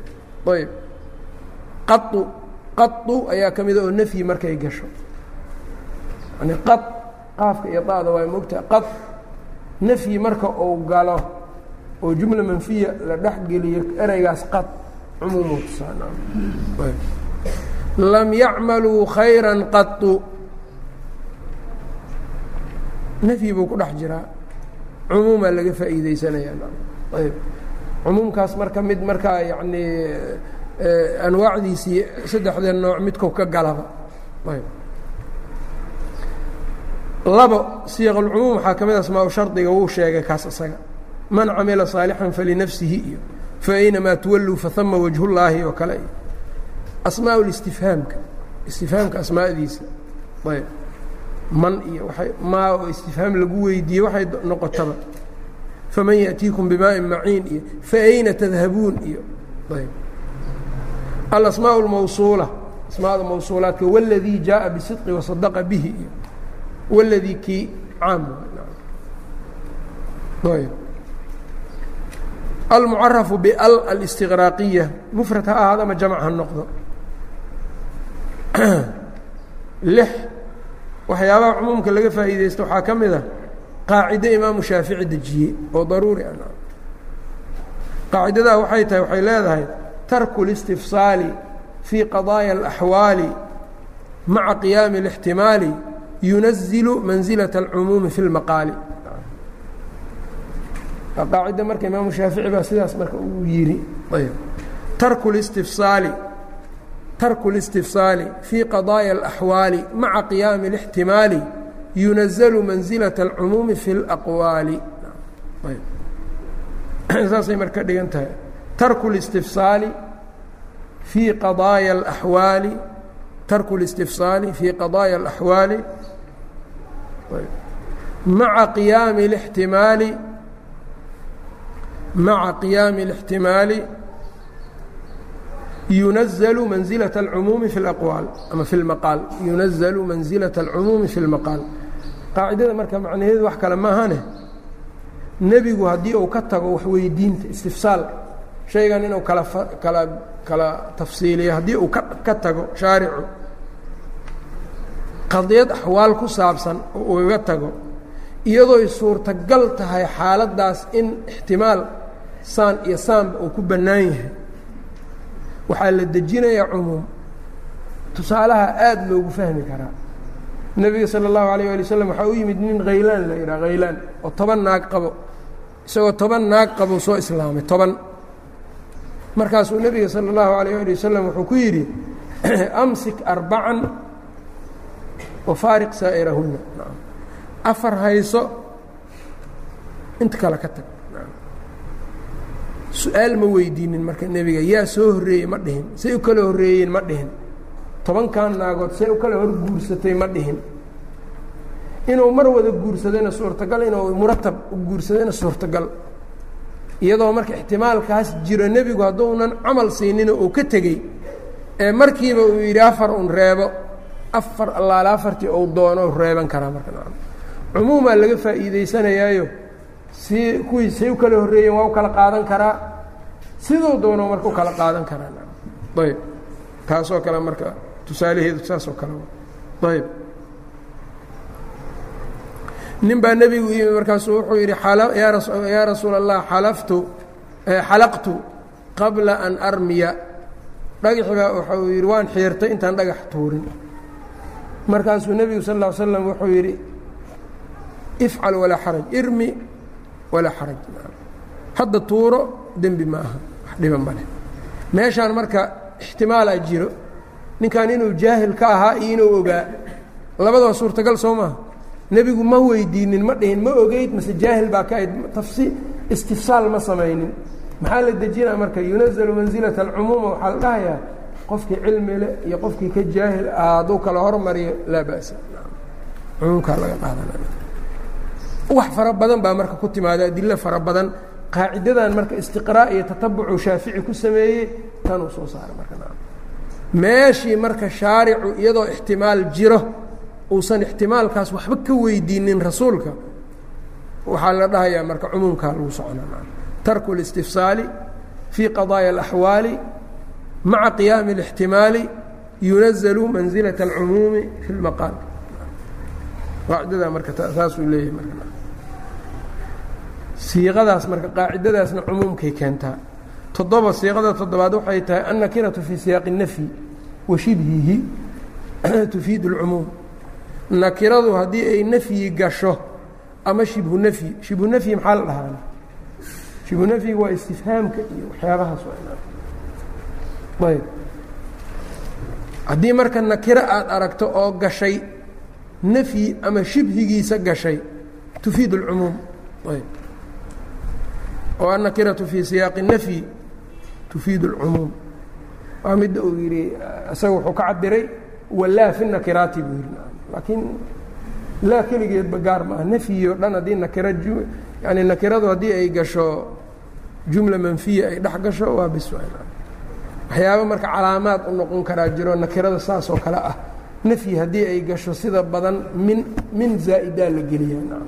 ayb qau qau ayaa ka mida oo nafyi markay gasho. Yani qa qaafka iyo da'da waa mogtaha qa nafyi marka uu galo oo jumla manfiya la dhex geliyo ereygaas qad cumuumu tusaa lam yacmaluu khayra qau nafyi buu ku dhex jiraa. Cumuumaa laga faa'iideysanayaa ayb cumuumkaas marka mid markaa yacni anwaacdiisii saddexda nooc midku ka galaba. Labo siiqalcumuum waxaa ka mid asmaa shardiga wuu sheegay kaas isaga. Man camila saalixan falinafsihi iyo faaynamaa tuwalluu fahama wajhullaahi oo kale iyo. Asmaa listifhaamka istifhaamka asmaadiisa. Ayb. Man iyo waay maa oo istifhaam lagu weydiiyey waxay noqotaba. Faman yaأtiikum bimaa'in maciin iyo faayna tadhabuun iyo. Ayb alasmaaء اlmawsuula asmaada mawsuulaadka wاladii jaaءa bisidqi wasadaqa bihi iyo wاladii kii caam ayb almucarafu bal alistiqraaqiya mufrad ha ahaado ama jamc ha noqdo lix waxyaabaha cumuumka laga faa'iideysto waxaa ka mid a qaacide imaamu shaafici dejiyey oo daruuri ah qaacidadaa waxay tahay waxay leedahay tarku اlistifsaali fii qadaaya اlaxwaali maca qiyaami اlاxtimaali yunazilu manzilaة اlcumuumi fi اlmaqaali qaacida marka imaamu shaafici baa sidaas marka uu yidhi tarku اlistifsaali tarku اlistifsaali fii qadaaya اlaxwaali maca qiyaami اlاxtimaali yunazalu manzilaة اlcumuumi fi اlaqwaali saasay marka dhigan tahay tarku اlistifsaali fii qadaaya اlaxwaali tarku اlistifsaali fii qadaaya اlaxwaali maca qiyaami اlاxtimaali maca qiyaami الاxtimaali yunazalu manzilaة اlcumuumi fi اlaqwaal ama fi اlmaqaal yunazalu manzilaة اlcumuumi fi اlmaqaal qaacidada marka macnaheedu wax kale maahane nebigu haddii uu ka tago waxweydiinta istifsaal shaygan inuu kala kala kala tafsiiliyo haddii uu ka ka tago shaaricu qadiyad axwaal ku saabsan oo ugaga tago iyadooy suurtagal tahay xaaladdaas in ixtimaal saan iyo saanba uu ku bannaan yahay. Waxaa la dejinayaa cumuum. Tusaalaha aada loogu fahmi karaa. Nebiga sala allahu alayh ali wasalam waxaa u yimid nin khaylaan la yidhaha khaylaan oo toban naag qabo isagoo toban naag qabo soo islaamay toban markaasuu nebiga sala allahu alayh ali wasalam wuxuu ku yidhi amsik arbacan wafaariq saa'irahunna. Afar hayso inta kale ka tag. Su'aal ma weydiinin marka nebiga yaa soo horreeyey ma dhihin. Say u kala horreeyeen ma dhihin. Tobankan naagood say u kala hor guursatay ma dhihin. Inuu mar wada guursadayna suurtagal inuu muratab u guursadayna suurtagal iyadoo marka ixtimaalkaas jiro nebigu hadduunan camal siinina uu ka tegey ee markiiba uu yidhi afar un reebo afar allaale afartii uu doono reeban karaa marka cumuumaa laga faa'iidaysanayaayo si kuwii say u kala horreeyeen waa u kala qaadan karaa siduu doono marka u kala qaadan karaa ayb taasoo kale marka tusaalaheedu saasoo kale ayb nin baa nebigu yimi markaasuu wuxuu yidhi yaa rasuula allah xalaftu xalaqtu qabla an armiya. Dhagaxi baa waxau yidhi waan xiirtay intaan dhagax tuurin. Markaasuu nebigu sal ll slam wuxuu yidhi ifcal walaa xaraj irmi walaa xaraj. Hadda tuuro dembi ma aha wax dhiba maleh meeshaan marka ixtimaalaa jiro ninkan inuu jaahil ka ahaa iyo inuu ogaa labadaba suurtagal soo maaha nebigu ma weydiinin ma dhihin ma ogeyd mase jaahil baa ka ayd tafsi istifsaal ma samaynin. Maxaa la dejinaa marka? Yunazalu mansilata alcumuuma waxaa la dhahayaa qofkii cilmi leh iyo qofkii ka jaahil ah hadduu kala hormariyo laa ba'sa. Cumuumkaa laga qaadanaya. Wax fara badan baa marka ku timaada adilo fara badan. Qaacidadan marka istiqraa' iyo tatabucu shaafici ku sameeyey tanuu soo saaray marka meeshii marka shaaricu iyadoo ixtimaal jiro uusan ixtimaalkaas waxba ka weydiinin rasuulka waxaa la dhahayaa marka cumuumkaa lagu soconaa tarku اlistifsaali fii qadaaya اlaxwaali maca qiyaami اlاxtimaali yunazalu manzilaة اlcumuumi fi اlmaqaal qaacidadaa marka saasuu leeyahay marka siiqadaas marka qaacidadaasna cumuumkay keentaa toddoba siiqada toddobaad waxay tahay annakiratu fii siyaaqi الnafyi wa shibhihi tufiid اlcumuum nakiradu haddii ay nafyi gasho ama shibhu nafyi shibhu nafyi maxaa la dhahaana shibhu nafyiga waa istifhaamka iyo waxyaabahaas ayb. Haddii marka nakiro aad aragto oo gashay nafyi ama shibhigiisa gashay tufiid اlcumuum ayb. Oo annakiratu fii siyaaqi nafyi tufiid اlcumuum waa midda uu yidhi isaga wuxuu ka cabiray walaa fi nakiraati buu yidhi laakiin laa keligeedba gaar maaha. Nafyio dhan haddii nakira yani nakiradu haddii ay gasho jumla manfiya ay dhex gasho waa bis waxyaaba marka calaamaad u noqon karaa jiro nakirada saas oo kale ah. Nafyi haddii ay gasho sida badan min min zaa'idaa la geliyaa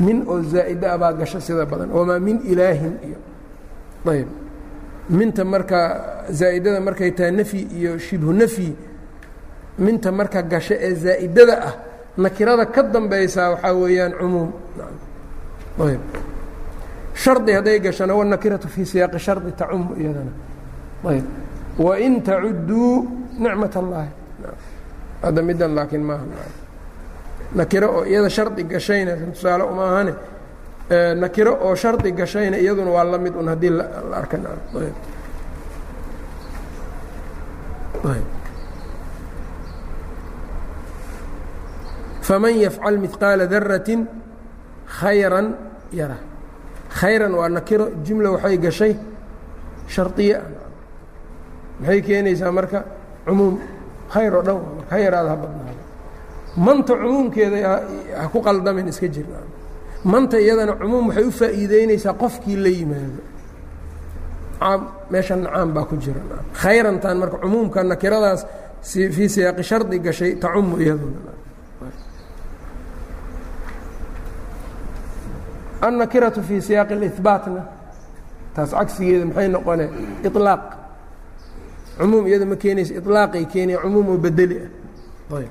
min oo zaa'ida abaa gasho sida badan. Wamaa min ilaahin iyo ayb minta marka zaa'idada markay tahay nafyi iyo shibhu nafyi minta marka gasho ee zaa'idada ah nakirada ka dambaysaa waxaa weeyaan cumuum. Ayb shardi hadday gashona wanakiratu fii siyaaqi shardi tacumu iyadana. Ayb wain tacudduu nicmat اllahi hadda middan laakiin maaha nakiro oo iyada shardi gashayna tusaale uma ahane nakiro oo shardi gashayna iyaduna waa la mid un haddii la arka faman yafcal midqaala daratin khayran yara khayran waa nakiro jumla waxay gashay shardiye maxay keenaysaa marka cumuum khayr oo ha yaraada ha badnaado manta cumuumkeeda ha ku qaldamin iska jir. Manta iyadana cumuum waxay u faa'iideynaysaa qofkii la yimaado. Caam meeshan caam baa ku jira. Khayrantan marka cumuumka nakiradaas fii siyaaqi shardi gashay tacumu iyaduna annakiratu fii siyaaqi اlihbaatna taas cagsigeeda maxay noqone iطlaaq cumuum iyada ma keenaysa iطlaaqay keenaya cumuum oo bedeli ah ayb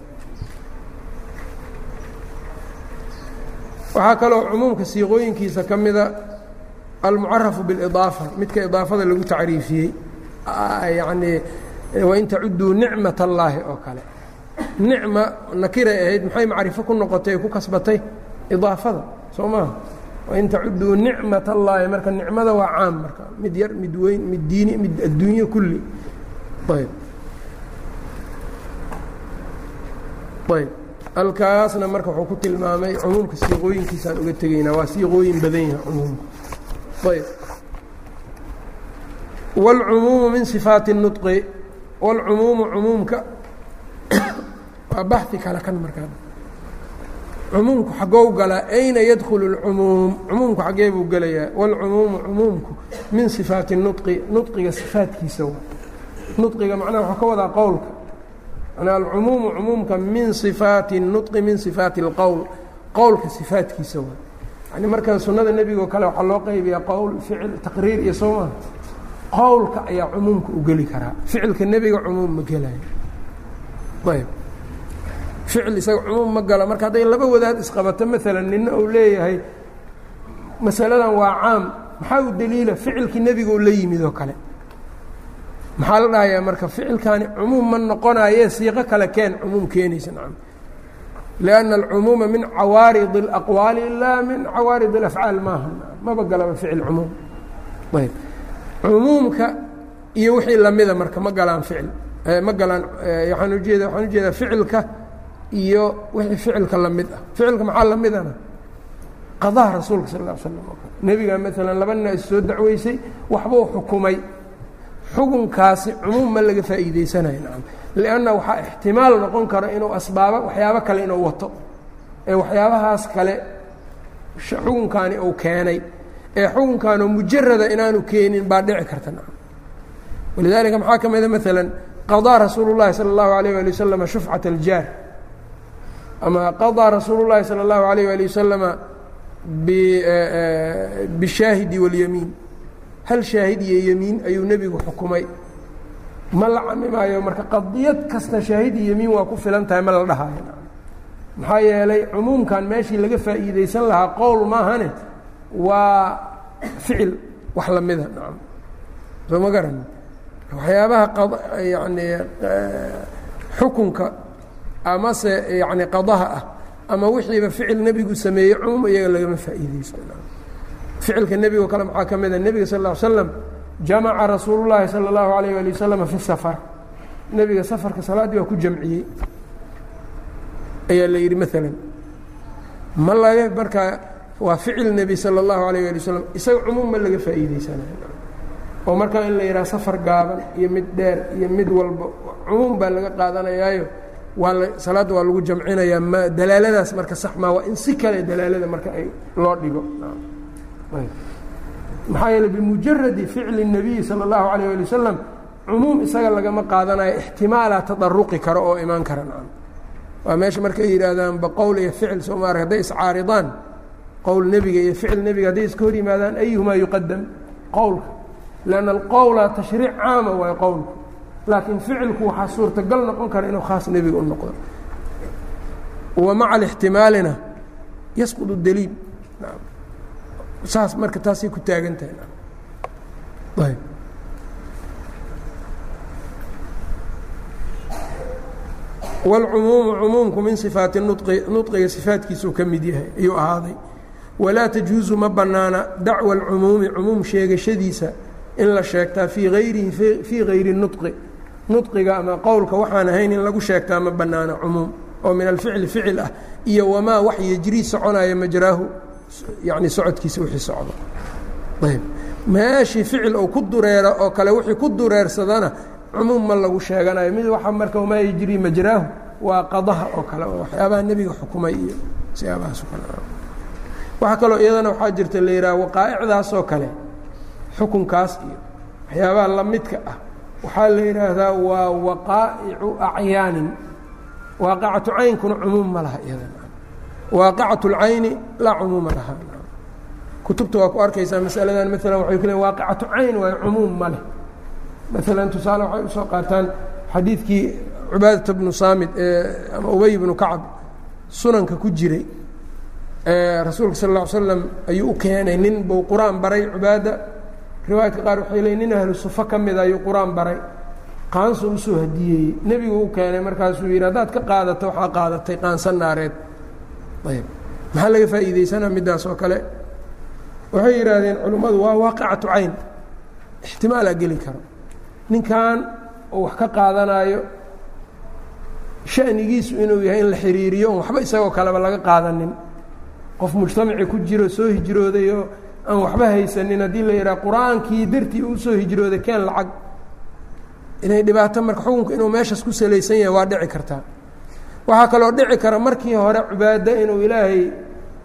waxaa kaloo cumuumka siiqooyinkiisa ka mida almucarafu biاlidaafa midka idaafada lagu tacriifiyey yacnii wain tacuduu nicmat allaahi oo kale nicma nakiray ahayd maxay macrifo ku noqotay ku kasbatay idaafada soo maaha wain tacuduu nicmat allaahi marka nicmada waa caam marka mid yar mid weyn mid diini mid adduunye kulli ayb ayb halkaasna marka wuxuu ku tilmaamay cumuumka siiqooyinkiisaan uga tegaynaa waa siiqooyin badan yahay cumuumka ayb wاlcumuumu min sifaati الnuطqi wاlcumuumu cumuumka waa baxi kale kan markaa cumuumku xagow galaa ayna yadkulu اlcumuum cumuumku xaggee buu gelayaa wاlcumuumu cumuumku min sifaati الnuطqi nuطqiga sifaatkiisa wa nuطqiga macnaha waxuu ka wadaa qowlka manaa alcumuumu cumuumka min sifaati الnuطqi min sifaati اlqowl qowlka sifaatkiisa wa yani marka sunnada nebigoo kale waxaa loo qaybiyaa qowl ficil taqriir iyo soo maa qowlka ayaa cumuumka u geli karaa ficilka nebiga cumuum ma gelayo ayb ficil isaga cumuum ma galo marka hadday laba wadaad isqabato maalan nina uu leeyahay masaladan waa caam. Maxaa u deliila ficilkii nebiga u la yimid oo kale. Maxaa la dhahayaa marka? Ficilkaani cumuum ma noqonaye siiqo kale keen cumuum keenaysa nacam lianna alcumuuma min cawaarid اlaqwaali ilaa min cawaarid اlafcaal maaha maba galaba ficil cumuum. Ayb. Cumuumka iyo wixii lamida marka ma galaan ficil. Ma galaan waaan ujeeda waxaan u jeedaa ficilka iyo wixii ficilka lamid ah ficilka maxaa lamidana qadaha rasuulka sal ا slam oo kale nebiga maalan laba nin is soo dacweysay waxbuu xukumay xukunkaasi cumuum ma laga faa'iideysanayo nacam lianna waxaa ixtimaal noqon kara inuu asbaabo waxyaabo kale inuu wato ee waxyaabahaas kale xukunkaani uu keenay ee xukunkaanoo mujarada inaanu keenin baa dhici karta nacam walidaalika maxaa ka mida maalan qaضىa rasuulu الlahi salى الlahu عalيه alي waslama shufcaة اljaar ama qaضىa rasuulu الlahi salى الlahu عalيه alي waslama bishaahidi wاlyamiin hal shaahid iyo yemiin ayuu nebigu xukumay ma la camimaayo marka qadiyad kasta shaahid iyo yemiin waa ku filan tahay ma la dhahayo maxaa yeelay cumuumkan meeshii laga faa'iideysan lahaa qowl maahane waa ficil wax lamida nacam soo ma garan waxyaabaha yani xukunka amase yani qadaha ah ama wixiiba ficil nebigu sameeyey cumuum iyaga lagama faa'iideysto ficilka nebigo kale maxaa ka mida nebiga sal ll slam jamaca rasuulu llaahi salى اllahu alayh ali wasalam fi safar nebiga safarka salaaddii waa ku jamciyey ayaa la yidhi maalan ma laga markaa waa ficil nebi salى اllahu alayh ali wasalam isaga cumuum ma laga faa'iideysanayo oo markaa in la yidhaha safar gaaban iyo mid dheer iyo mid walba cumuum baa laga qaadanayaayo waa la salaadda waa lagu jamcinayaa ma dalaaladaas marka sax maa waa in si kale dalaalada marka ay loo dhigo maxaa yeele bimujaradi ficli الnabiyi salى اllahu alayه ali wasalam cumuum isaga lagama qaadanayo ixtimaalaa tadaruqi karo oo imaan kara nacam waa meesha markay yidhaahdaan baqowl iyo ficil soo maarag hadday iscaaridaan qowl nebiga iyo ficil nebiga hadday iska hor yimaadaan ayuhumaa yuqadam qowlka lanna alqowla tashriic caama waayo qowlku laakiin ficilku waxaa suurtagal noqon kara inuu khaas nebiga u noqdo. Wa maca alixtimaalina yasqud daliil. Saas marka taasay ku taagan tahay ayb wاlcumuumu cumuumku min sifaati nuqi nuqiga sifaatkiisuu ka mid yahay ayuu ahaaday. Walaa tajuusu ma bannaana dacwa alcumuumi cumuum sheegashadiisa in la sheegtaa fii hayrihi fii hayri nuqi nuqiga ama qowlka waxaan ahayn in lagu sheegtaa ma bannaana cumuum oo min alficli ficil ah iyo wamaa wax yejrii soconaya majraahu yani socodkiisa wixii socdo. Ayb. Meeshii ficil ou ku dureero oo kale wixii ku dureersadana cumuum ma lagu sheeganayo. Mid waxa marka wamaa yejrii majraahu waa qadaha oo kale waxyaabaha nebiga xukumay iyo siyaabahaas kale waxaa kaloo iyadana waxaa jirta la yidhaha waqaa'icdaasoo kale xukunkaas iyo waxyaabaha lamidka ah waxaa la yidhaahdaa waa waqaa'icu acyaanin waaqacatu caynkuna cumuum ma laha waaqacatu اlcayni laa cumuuma laha. Kutubta waa ku arkaysaa masaladan maalan waxay ku leein waaqicatu cayn waayo cumuum ma leh. Maalan tusaale waxay u soo qaataan xadiidkii cubaadata bnu saamid ee ama ubey bnu kacab sunanka ku jiray rasuulka sal lla ly slam ayuu u keenay nin buu qur'aan baray cubaada riwaayadka qaar waxay leeyiin nin ahlu sufa ka mida ayuu qur'aan baray. Qaanso u soo hadiyeeyey nebigu u keenay markaasuu yidhi haddaad ka qaadato waxaa qaadatay qaansa naareed. Ayb maxaa laga faa'iideysanaa middaas oo kale? Waxay yidhaahdeen culimmadu waa waaqicatu cayn. Ixtimaalaa geli karo. Ninkan oo wax ka qaadanaayo shanigiisu inuu yahay in la xiriiriyo waxba isagoo kaleba laga qaadanin. Qof mujtamaci ku jiro soo hijrooday oo aan waxba haysanin haddii la yidhaha qur'aankii dartii uu soo hijrooday keen lacag. Inay dhibaato marka xukunku inuu meeshaas ku salaysan yahay waa dhici kartaa. Waxaa kaloo dhici kara markii hore cibaado inuu ilaahay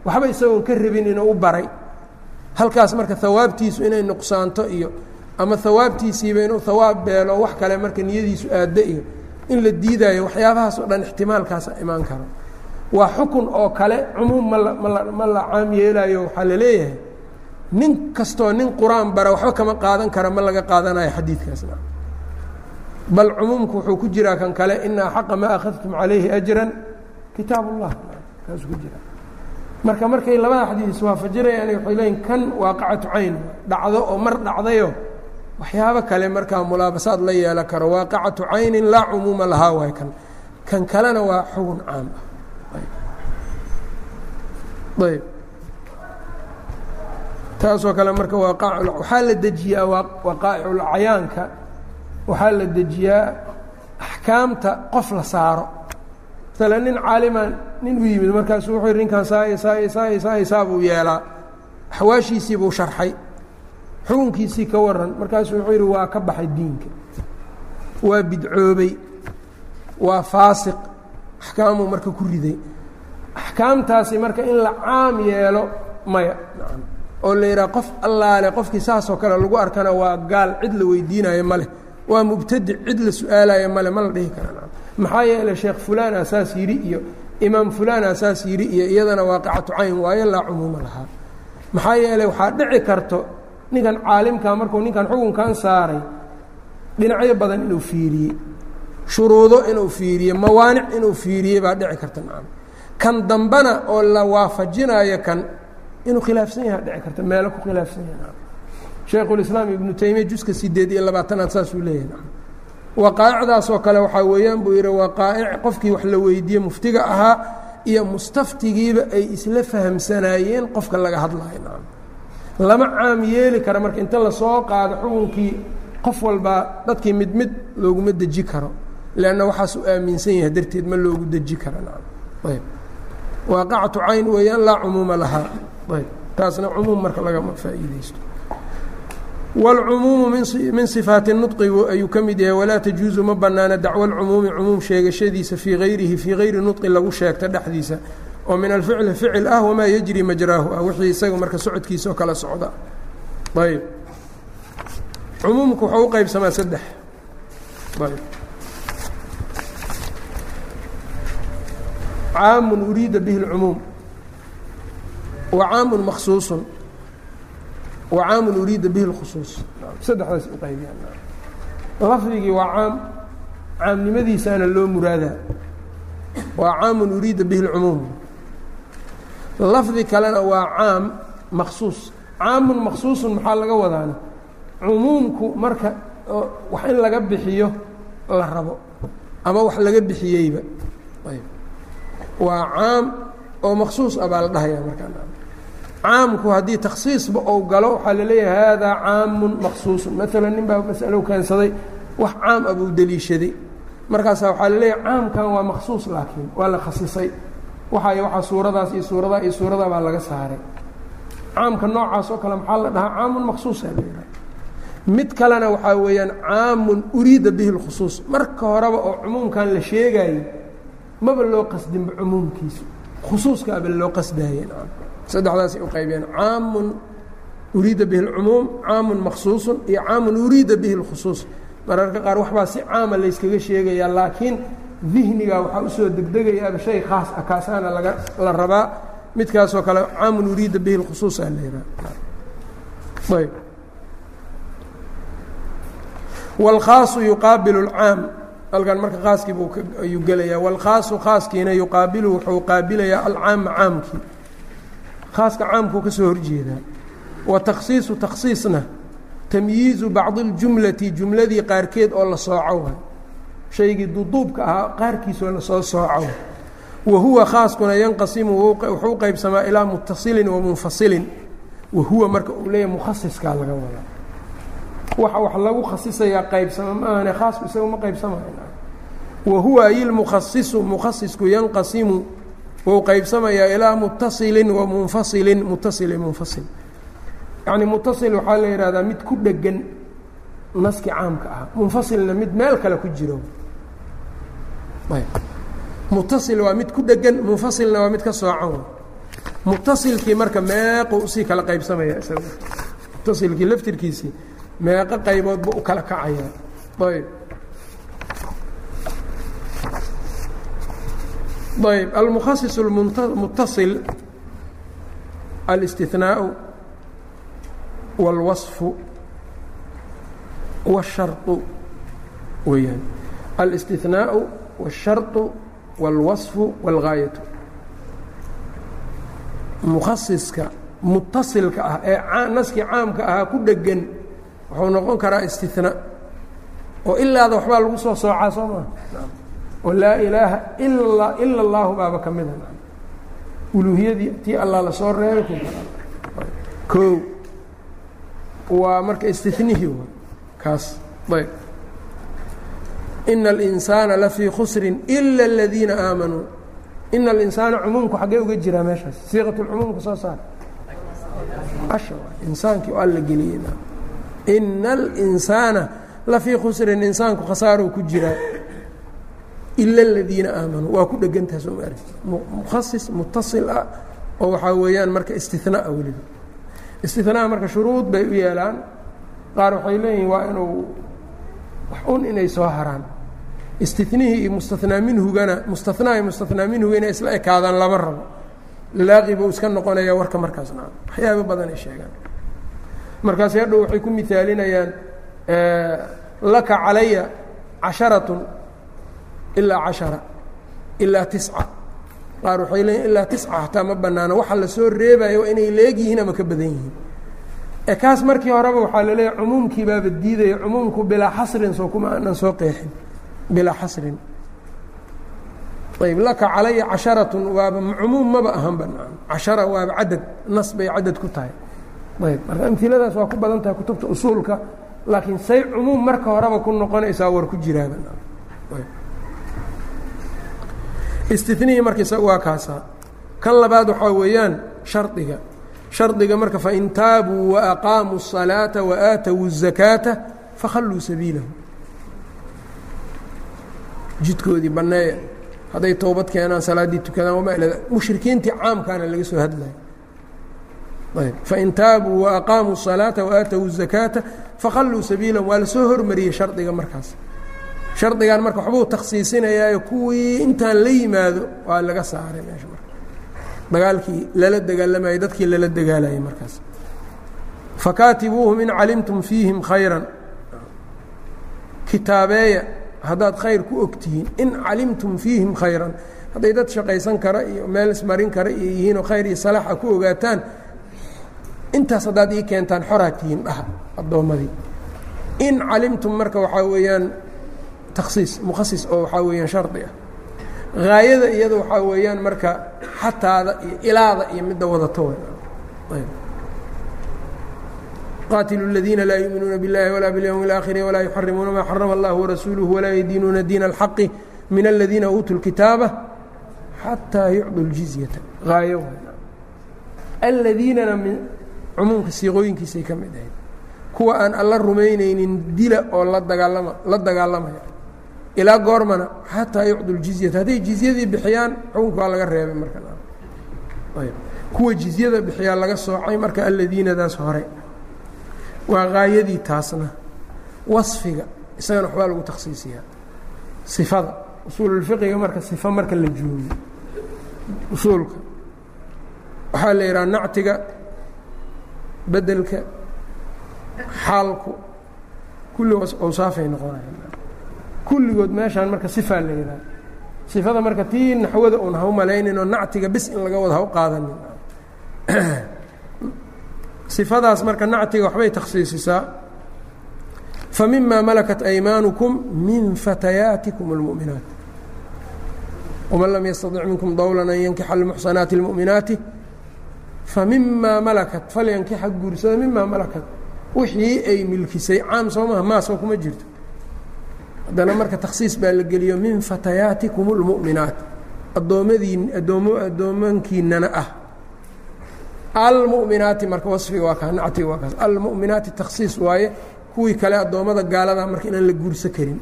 waxba isagoon ka rabin inuu u baray. Halkaas marka hawaabtiisu inay nuqsaanto iyo ama hawaabtiisiiba inuu hawaab beelo wax kale marka niyadiisu aaddo iyo in la diidaayo waxyaabahaas oo dhan ixtimaalkaasa imaan karo. Waa xukun oo kale cumuum mala mala ma la caam yeelaayo waxaa la leeyahay nin kastoo nin qur'aan bara waxba kama qaadan kara ma laga qaadanayo xadiidkaasna bal cumuumku wuxuu ku jiraa kan kale ina axaqa maa akhadtum calayhi ajran. Kitaab kaasuu ku jira marka markay labada xadiid iswaafajinayaan waxay leeyiin kan waaqacatu cayn dhacdo oo mar dhacdayo waxyaabo kale markaa mulaabasaad la yeelan karo. Waaqacatu caynin laa cumuuma lahaa waay kan kan kalena waa xugun caam ah. Ayb taasoo kale marka waxaa la dejiyaa waqaa'iculcayaanka waxaa la dejiyaa axkaamta qof la saaro. Masala nin caaliman nin u yimid markaasuu wuxuu yidhi ninkan saay saay saay saay saa buu yeelaa. Axwaashiisii buu sharxay. Xukunkiisii ka waran markaasuu wuxuu yidhi waa ka baxay diinka. Waa bidcoobay. Waa faasiq. Axkaamuu marka ku riday. Axkaamtaasi marka in la caam yeelo maya oo la yidhaha qof allaale qofkii saasoo kale lagu arkana waa gaal cid la weydiinayo ma leh waa mubtadic cid la su'aalayo male ma la dhihi kara maxaa yeele sheekh fulaan asaas yidhi iyo imaam fulaan asaas yidhi iyo iyadana waaqicatu cayn waayo laa cumuuma lahaa. Maxaa yeeley waxaa dhici karto ninkan caalimka markuu ninkan xukunkan saaray dhinacyo badan inuu fiiriyey shuruudo inuu fiiriyey mawaanic inuu fiiriyey baa dhici karta kan dambana oo la waafajinayo kan inuu khilaafsan yaha dhici karta meelo ku khilaafsan yaha shaykhulislaam ibnu taymiya juska sideed iyo labaatanaad saasuu leeyahay. Waqaa'icdaasoo kale waxaa weeyaan buu yidhi waqaa'ic qofkii wax la weydiiyey muftiga ahaa iyo mustaftigiiba ay isla fahamsanaayeen qofka laga hadlayo lama caam yeeli kara marka inta la soo qaado xukunkii qof walbaa dadkii mid mid looguma deji karo leanna waxaas aaminsan yahay darteed ma loogu deji ayb waaqacatu cayn weeyaan laa cumuuma lahaa taasna cumuum marka lagama faa'iideysto wاlcumuumu min صifaati nuطqi ayuu ka mid yahay walaa tajuuzu ma banaana dacwo اlcumuumi cumuum sheegashadiisa fii hayrihi fii hayri nuطqi lagu sheegta dhexdiisa oo min alficli ficil ah wamaa yejri majraahu ah wixii isaga marka socodkiisa oo kala socda ayb cumuumku waxau u qeybsamaa saddex ayb caamu uriida bihi اlcumuum wa caamu maksuuصu wa caamun uriida bihi اlkhusuuص saddexdaas u qaybiyaan lafdigii waa caam caamnimadiisaana loo muraadaa waa caamun uriida bihi اlcumuum lafdi kalena waa caam maksuus caamun maksuusun maxaa laga wadaana cumuumku marka wax in laga bixiyo la rabo ama wax laga bixiyeyba ayb waa caam oo maksuus ah baa la dhahayaa markaa caamku haddii takhsiisba ou galo waxaa la leeyahay haadaa caamun maksuusun maalan nin baa masalow keensaday wax caam ah buu deliishaday. Markaasa waxaa la leeyahay caamkan waa maksuus laakiin waa la khasisay. Waxay waxaa suuradaas iyo suuradaa iyo suuradaa baa laga saaray. Caamka noocaas oo kale maxaa la dhahaa? Caamun maksuusa la yidhaha mid kalena waxaa weeyaan caamun uriida bihi اlkhusuus marka horeba oo cumuumkan la sheegayey maba loo qasdinba cumuumkiisa khusuuskaaba loo qasdaye saddexdaasay u qaybiyeen caamun uriida bihi اlcumuum caamun maksuusun iyo caamun uriida bihi اlkhusuus mararka qaar waxbaa si caama layskaga sheegayaa laakiin dihniga waxaa usoo degdegayaaba shay khaas ah kaasaana laga la rabaa midkaasoo kale caamun uriida bihi lkhusuus aa la yidhaha ayb wاlkhaaصu yuqaabilu اlcaam halkan marka khaaskiibu ayuu gelayaa wاlkhaaصu khaaskiina yuqaabilu wuxuu qaabilayaa alcaama caamkii khaaska caamkuu ka soo horjeedaa wa takhsiisu takhsiisna tamyiizu bacdi اljumlati jumladii qaarkeed oo la sooco waay shaygii duduubka ahaa qaarkiisoo la soo sooco wa huwa khaaskuna yanqasimu wuxuu qaybsamaa ilaa mutasilin wa munfasilin. Wa huwa marka uu leeyahay mukhasiskaa laga wadaa waxa wax lagu khasisayaa qaybsama ma ahane khaasku isaga ma qaybsamayo wa huwa ay lmukhasisu mukhasisku yanqasimu wuu qaybsamayaa ilaa mutasilin wa munfasilin mutasil munfasil. Yacni mutasil waxaa la yidhahdaa mid ku dhegan naski caamka ah. Munfasilna mid meel kale ku jiro. Mutasil waa mid ku dhegan munfasilna waa mid ka soocan. Mutasilkii marka meequ u sii kala qaybsamaya isaga. Mutasilkii laftirkiisii meeqo qayboodba u kala kacaya ayb ayb almukhasis اlmuttaصil alاstihnaau wاlwaصfu wالsharطu weyaan alاstihnaau wالsharطu wاlwaصfu wاlgaayatu mukhasiska mutasilka ah ee naskii caamka ahaa ku dhegan wuxuu noqon karaa istina oo ilaada waxbaa lagu soo soocaa soo maa oo laa ilaaha ila ila اllahu baaba ka mida uluuhiyadii tii allah lasoo reebay ko waa marka istinihii kaas ayb ina اlinsaana lafii khusrin ila اladiina aamanuu ina alinsaana cumuumku xaggee uga jiraa meeshaas siiqat lcumuumka soo saar asha insaankii oo alla geliyey ina alinsaana lafii khusrin insaanku khasaarou ku jiraa ila aladiina aamanuu waa ku dhegantaha soo maarti mukhasis mutasil ah oo waxaa weeyaan marka istinaa weliba. Istinaa marka shuruud bay u yeelaan. Qaar waxay leeyihiin waa inuu wax un inay soo haraan. Istinihii iyo mustanaa minhugana mustanaa iyo mustanaa minhuga inay isla ekaadaan lama rabo. Laaqi buu iska noqonaya warka markaasna waxyaaba badan ay sheegaan. Markaas hadhow waxay ku miaalinayaan laka calaya casharatun ilaa cashara ilaa tisca. Qaar waxay leeyiin ilaa tisca hataa ma banaano waxa la soo reebayo waa inay leegyihiin ama ka badan yihiin. E kaas markii horeba waxaa la leeyahay cumuumkii baaba diidaya cumuumku bilaa xasrin soo kuma aanan soo qeexin. Bilaa xasrin. Ayb laka calaya casharatun waaba cumuum maba ahan banaan cashara waaba cadad nas bay cadad ku tahay. Ayb marka amiladaas waa ku badan tahay kutubta usuulka laakiin say cumuum marka horeba ku noqonaysaa war ku jiraaba istinihii marka isaga waa kaasaa kan labaad waxaa weeyaan shardiga shardiga marka fain taabuu waaqaamuu الصalaaةa waaatowu الzakaata fakhalluu sabiilahu jidkoodii banneeya hadday toobad keenaan salaaddii tukadaan wama ila mushrikiintii caamkaana laga soo hadlayo ayb fain taabuu waaqaamuu الصalaaةa waaatowu الzakaata fakhalluu sabiilahum waa lasoo hormariyey shardiga markaas shardigan marka waxbuu takhsiisinayaayo kuwii intaan la yimaado waa laga saaray meesha marka. Dagaalkii lala dagaalamayay dadkii lala dagaalayay markaas. Fakaatibuuhum in calimtum fiihim khayran. Kitaabeeya haddaad khayr ku ogtihiin in calimtum fiihim khayran. Hadday dad shaqaysan kara iyo meel ismarin kara iyo yihiinoo khayr iyo salaaxa ku ogaataan intaas haddaad ii keentaan xoraa tihiin dhaha addoommadii in calimtum marka waxaa weeyaan takhsiis mukhasis oo waxaa weeyaan shardi ah haayada iyada waxaa weeyaan marka xataada iyo ilaada iyo midda wadato qaatilu الadiina laa yuuminuuna biاllahi walaa biاlyowmi اlآakhiri walaa yuxarimuuna maa xarama اllah warasuuluhu walaa yadiinuuna diina اlxaqi min aladiina uutuu اlkitaaba xataa yucdu اljizyata haayo aladiinana min cumuumka siiqooyinkiisay ka mid ahayd kuwa aan alla rumaynaynin dila oo la dagaalama la dagaalamaya ilaa goormana xataa yucdu ljizyata hadday jizyadii bixiyaan xukunka waa laga reebay marka. Kuwa jizyada bixiyaa laga soocay marka alladiinadaas hore. Waa haayadii taasna. Wasfiga isagana waxbaa lagu takhsiisiyaa. Sifada. Usuululfiqiga marka sifa marka la joogo. Usuulka. Waxaa la yidhaha nactiga bedelka xaalku kulligoos awsaafay noqonayaan kulligood meeshaan marka sifaa la yidhaha sifada marka tii naxwada uun ha u malayninoo nactiga bis in laga wada ha u qaadanin sifadaas marka nactiga waxbay takhsiisisaa famima malakat aymaanukum min fatayaatikum اlmu'minaat wman lam yastaطic minkum dowla an yankixa almuxsanaati اlmu'minaati famima malakat falyankixa guursada mima malakat wixii ay milkisay caam soo maha maasoo kuma jirto haddana marka takhsiis baa la geliyo min fatayaatikum اlmu'minaat addoommadiin addoom addoomankiinana ah almu'minaati marka wasfiga waa kaa nactiga waa kaas almu'minaati takhsiis waaye kuwii kale addoommada gaalada marka inaan la guursa karin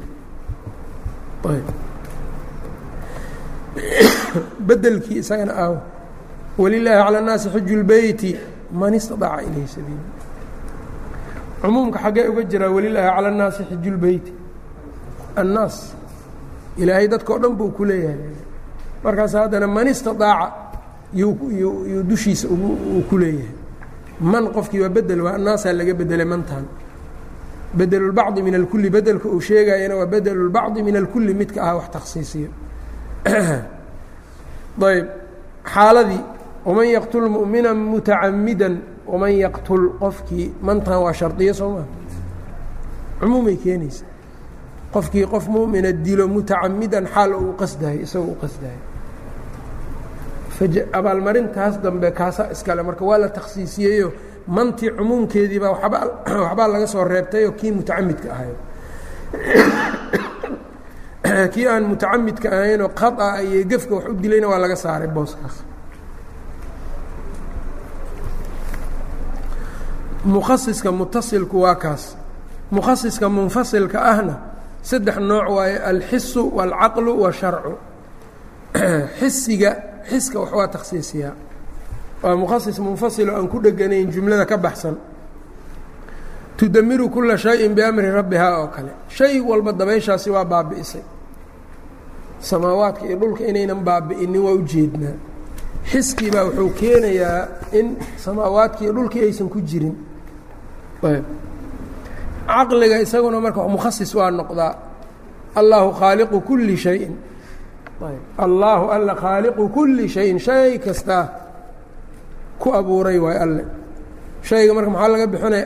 bedelkii isagana aaw walilaahi calى الnaasi xiju اlbeyti man istaطaca ilayhi sabiila cumuumka xaggee uga jiraa walilaahi calى الnaasi xiju اlbeyti annaas. Ilaahay dadka dhan buu ku leeyahay. Markaas haddana man istaaaca yuu dushiisa uu ku leeyahay. Man qofkii waa bedel waa annaasaa laga bedelay mantan bedelulbacdi min alkuli bedelka uu sheegayana waa bedelulbacdi min alkuli midka ah wax takhsiisiyo. Ayb xaaladii waman yaqtul mumina mutacamida waman yaqtul qofkii mantan waa shardiya soo maa cumuumay keenaysa qofkii qof mu'mina dilo mutacamidan xaal uu qasdayo isagoo u qasdayo abaalmarintaas dambe kaasa iskale marka waa la takhsiisiyeyo mantii cumuumkeediibaa waxbaa laga soo reebtayoo kii mutacamidka ahayo. Kii aan mutacamidka ahaynoo qaطa iyo gefka wax u dilayna waa laga saaray booskaas. Mukhasiska mutasilku waa kaas. Mukhasiska munfasilka ahna saddex nooc waaye alxisu wاlcaqlu washarcu. Xisiga xiska wax waa takhsiisiyaa. Waa mukhasis munfasiloo aan ku dheganayn jumlada ka baxsan. Tudamiru kula shayin biamri rabbihaa oo kale. Shay walba dabayshaasi waa baabi'isay. Samaawaadka iyo dhulka inaynan baabi'inin waa ujeednaa xiskii baa wuxuu keenayaa in samaawaadki iyo dhulkii aysan ku jirin caqliga isaguna marka mukhasis waa noqdaa. Allahu khaaliqu kuli shayin. Allaahu alla khaaliqu kuli shayin. Shay kastaa ku abuuray waay alle. Shayga marka maxaa laga bixinaya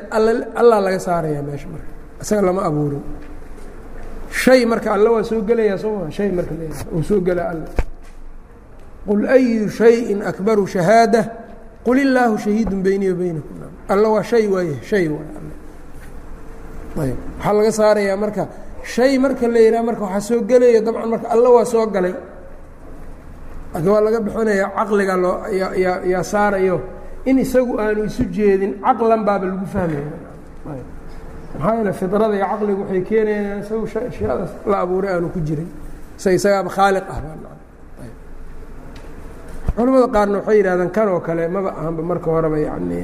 allah laga saaraya meesha marka. Isaga lama abuurin. Shay marka alle waa soo gelayaa soo maa shay marka uu soo gelaa alle qul ayu shayin akbaru shahaada? Qul illaahu shahiidu beyni wa beynakum alle waa shay waaye shay waay ayb. Waxaa laga saarayaa marka shay marka la yidhaha marka waxaa soo gelaya dabcan marka alle waa soo galay. Laakiin waa laga bixinaya caqliga loo yaa yaa saarayo in isagu aanu isu jeedin caqlan baaba lagu fahmaya. Maxaa yeele fidrada iyo caqligu waxay keenayaan isagu ashyaadaas la abuuray aanu ku jirin. Isa isagaaba khaaliq ah culamada qaarna waxay yidhahdaan kan oo kale maba ahanba marka horeba yani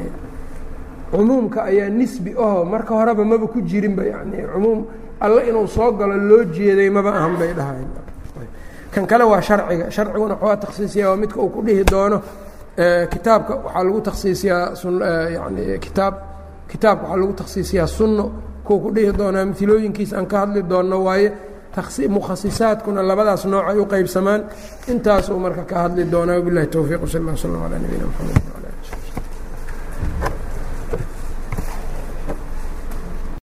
cumuumka ayaa nisbi aho marka horeba maba ku jirinba yani cumuum alle inuu soo galo loo jeeday maba ahan bay dhahayn. Kan kale waa sharciga sharciguna waxaa takhsiisiya waa midka uu ku dhihi doono kitaabka waxaa lagu takhsiisiyaa yani kitaab kitaabka waxaa lagu takhsiisiyaa sunno kuwa ku dhihi doonaa milooyinkiisa aan ka hadli doonno waaye mukhasisaadkuna labadaas nooc ay u qaybsamaan intaasuu marka ka hadli doonaa. Wabilahi towfiiq sal اl slm alى nabiyina mxamed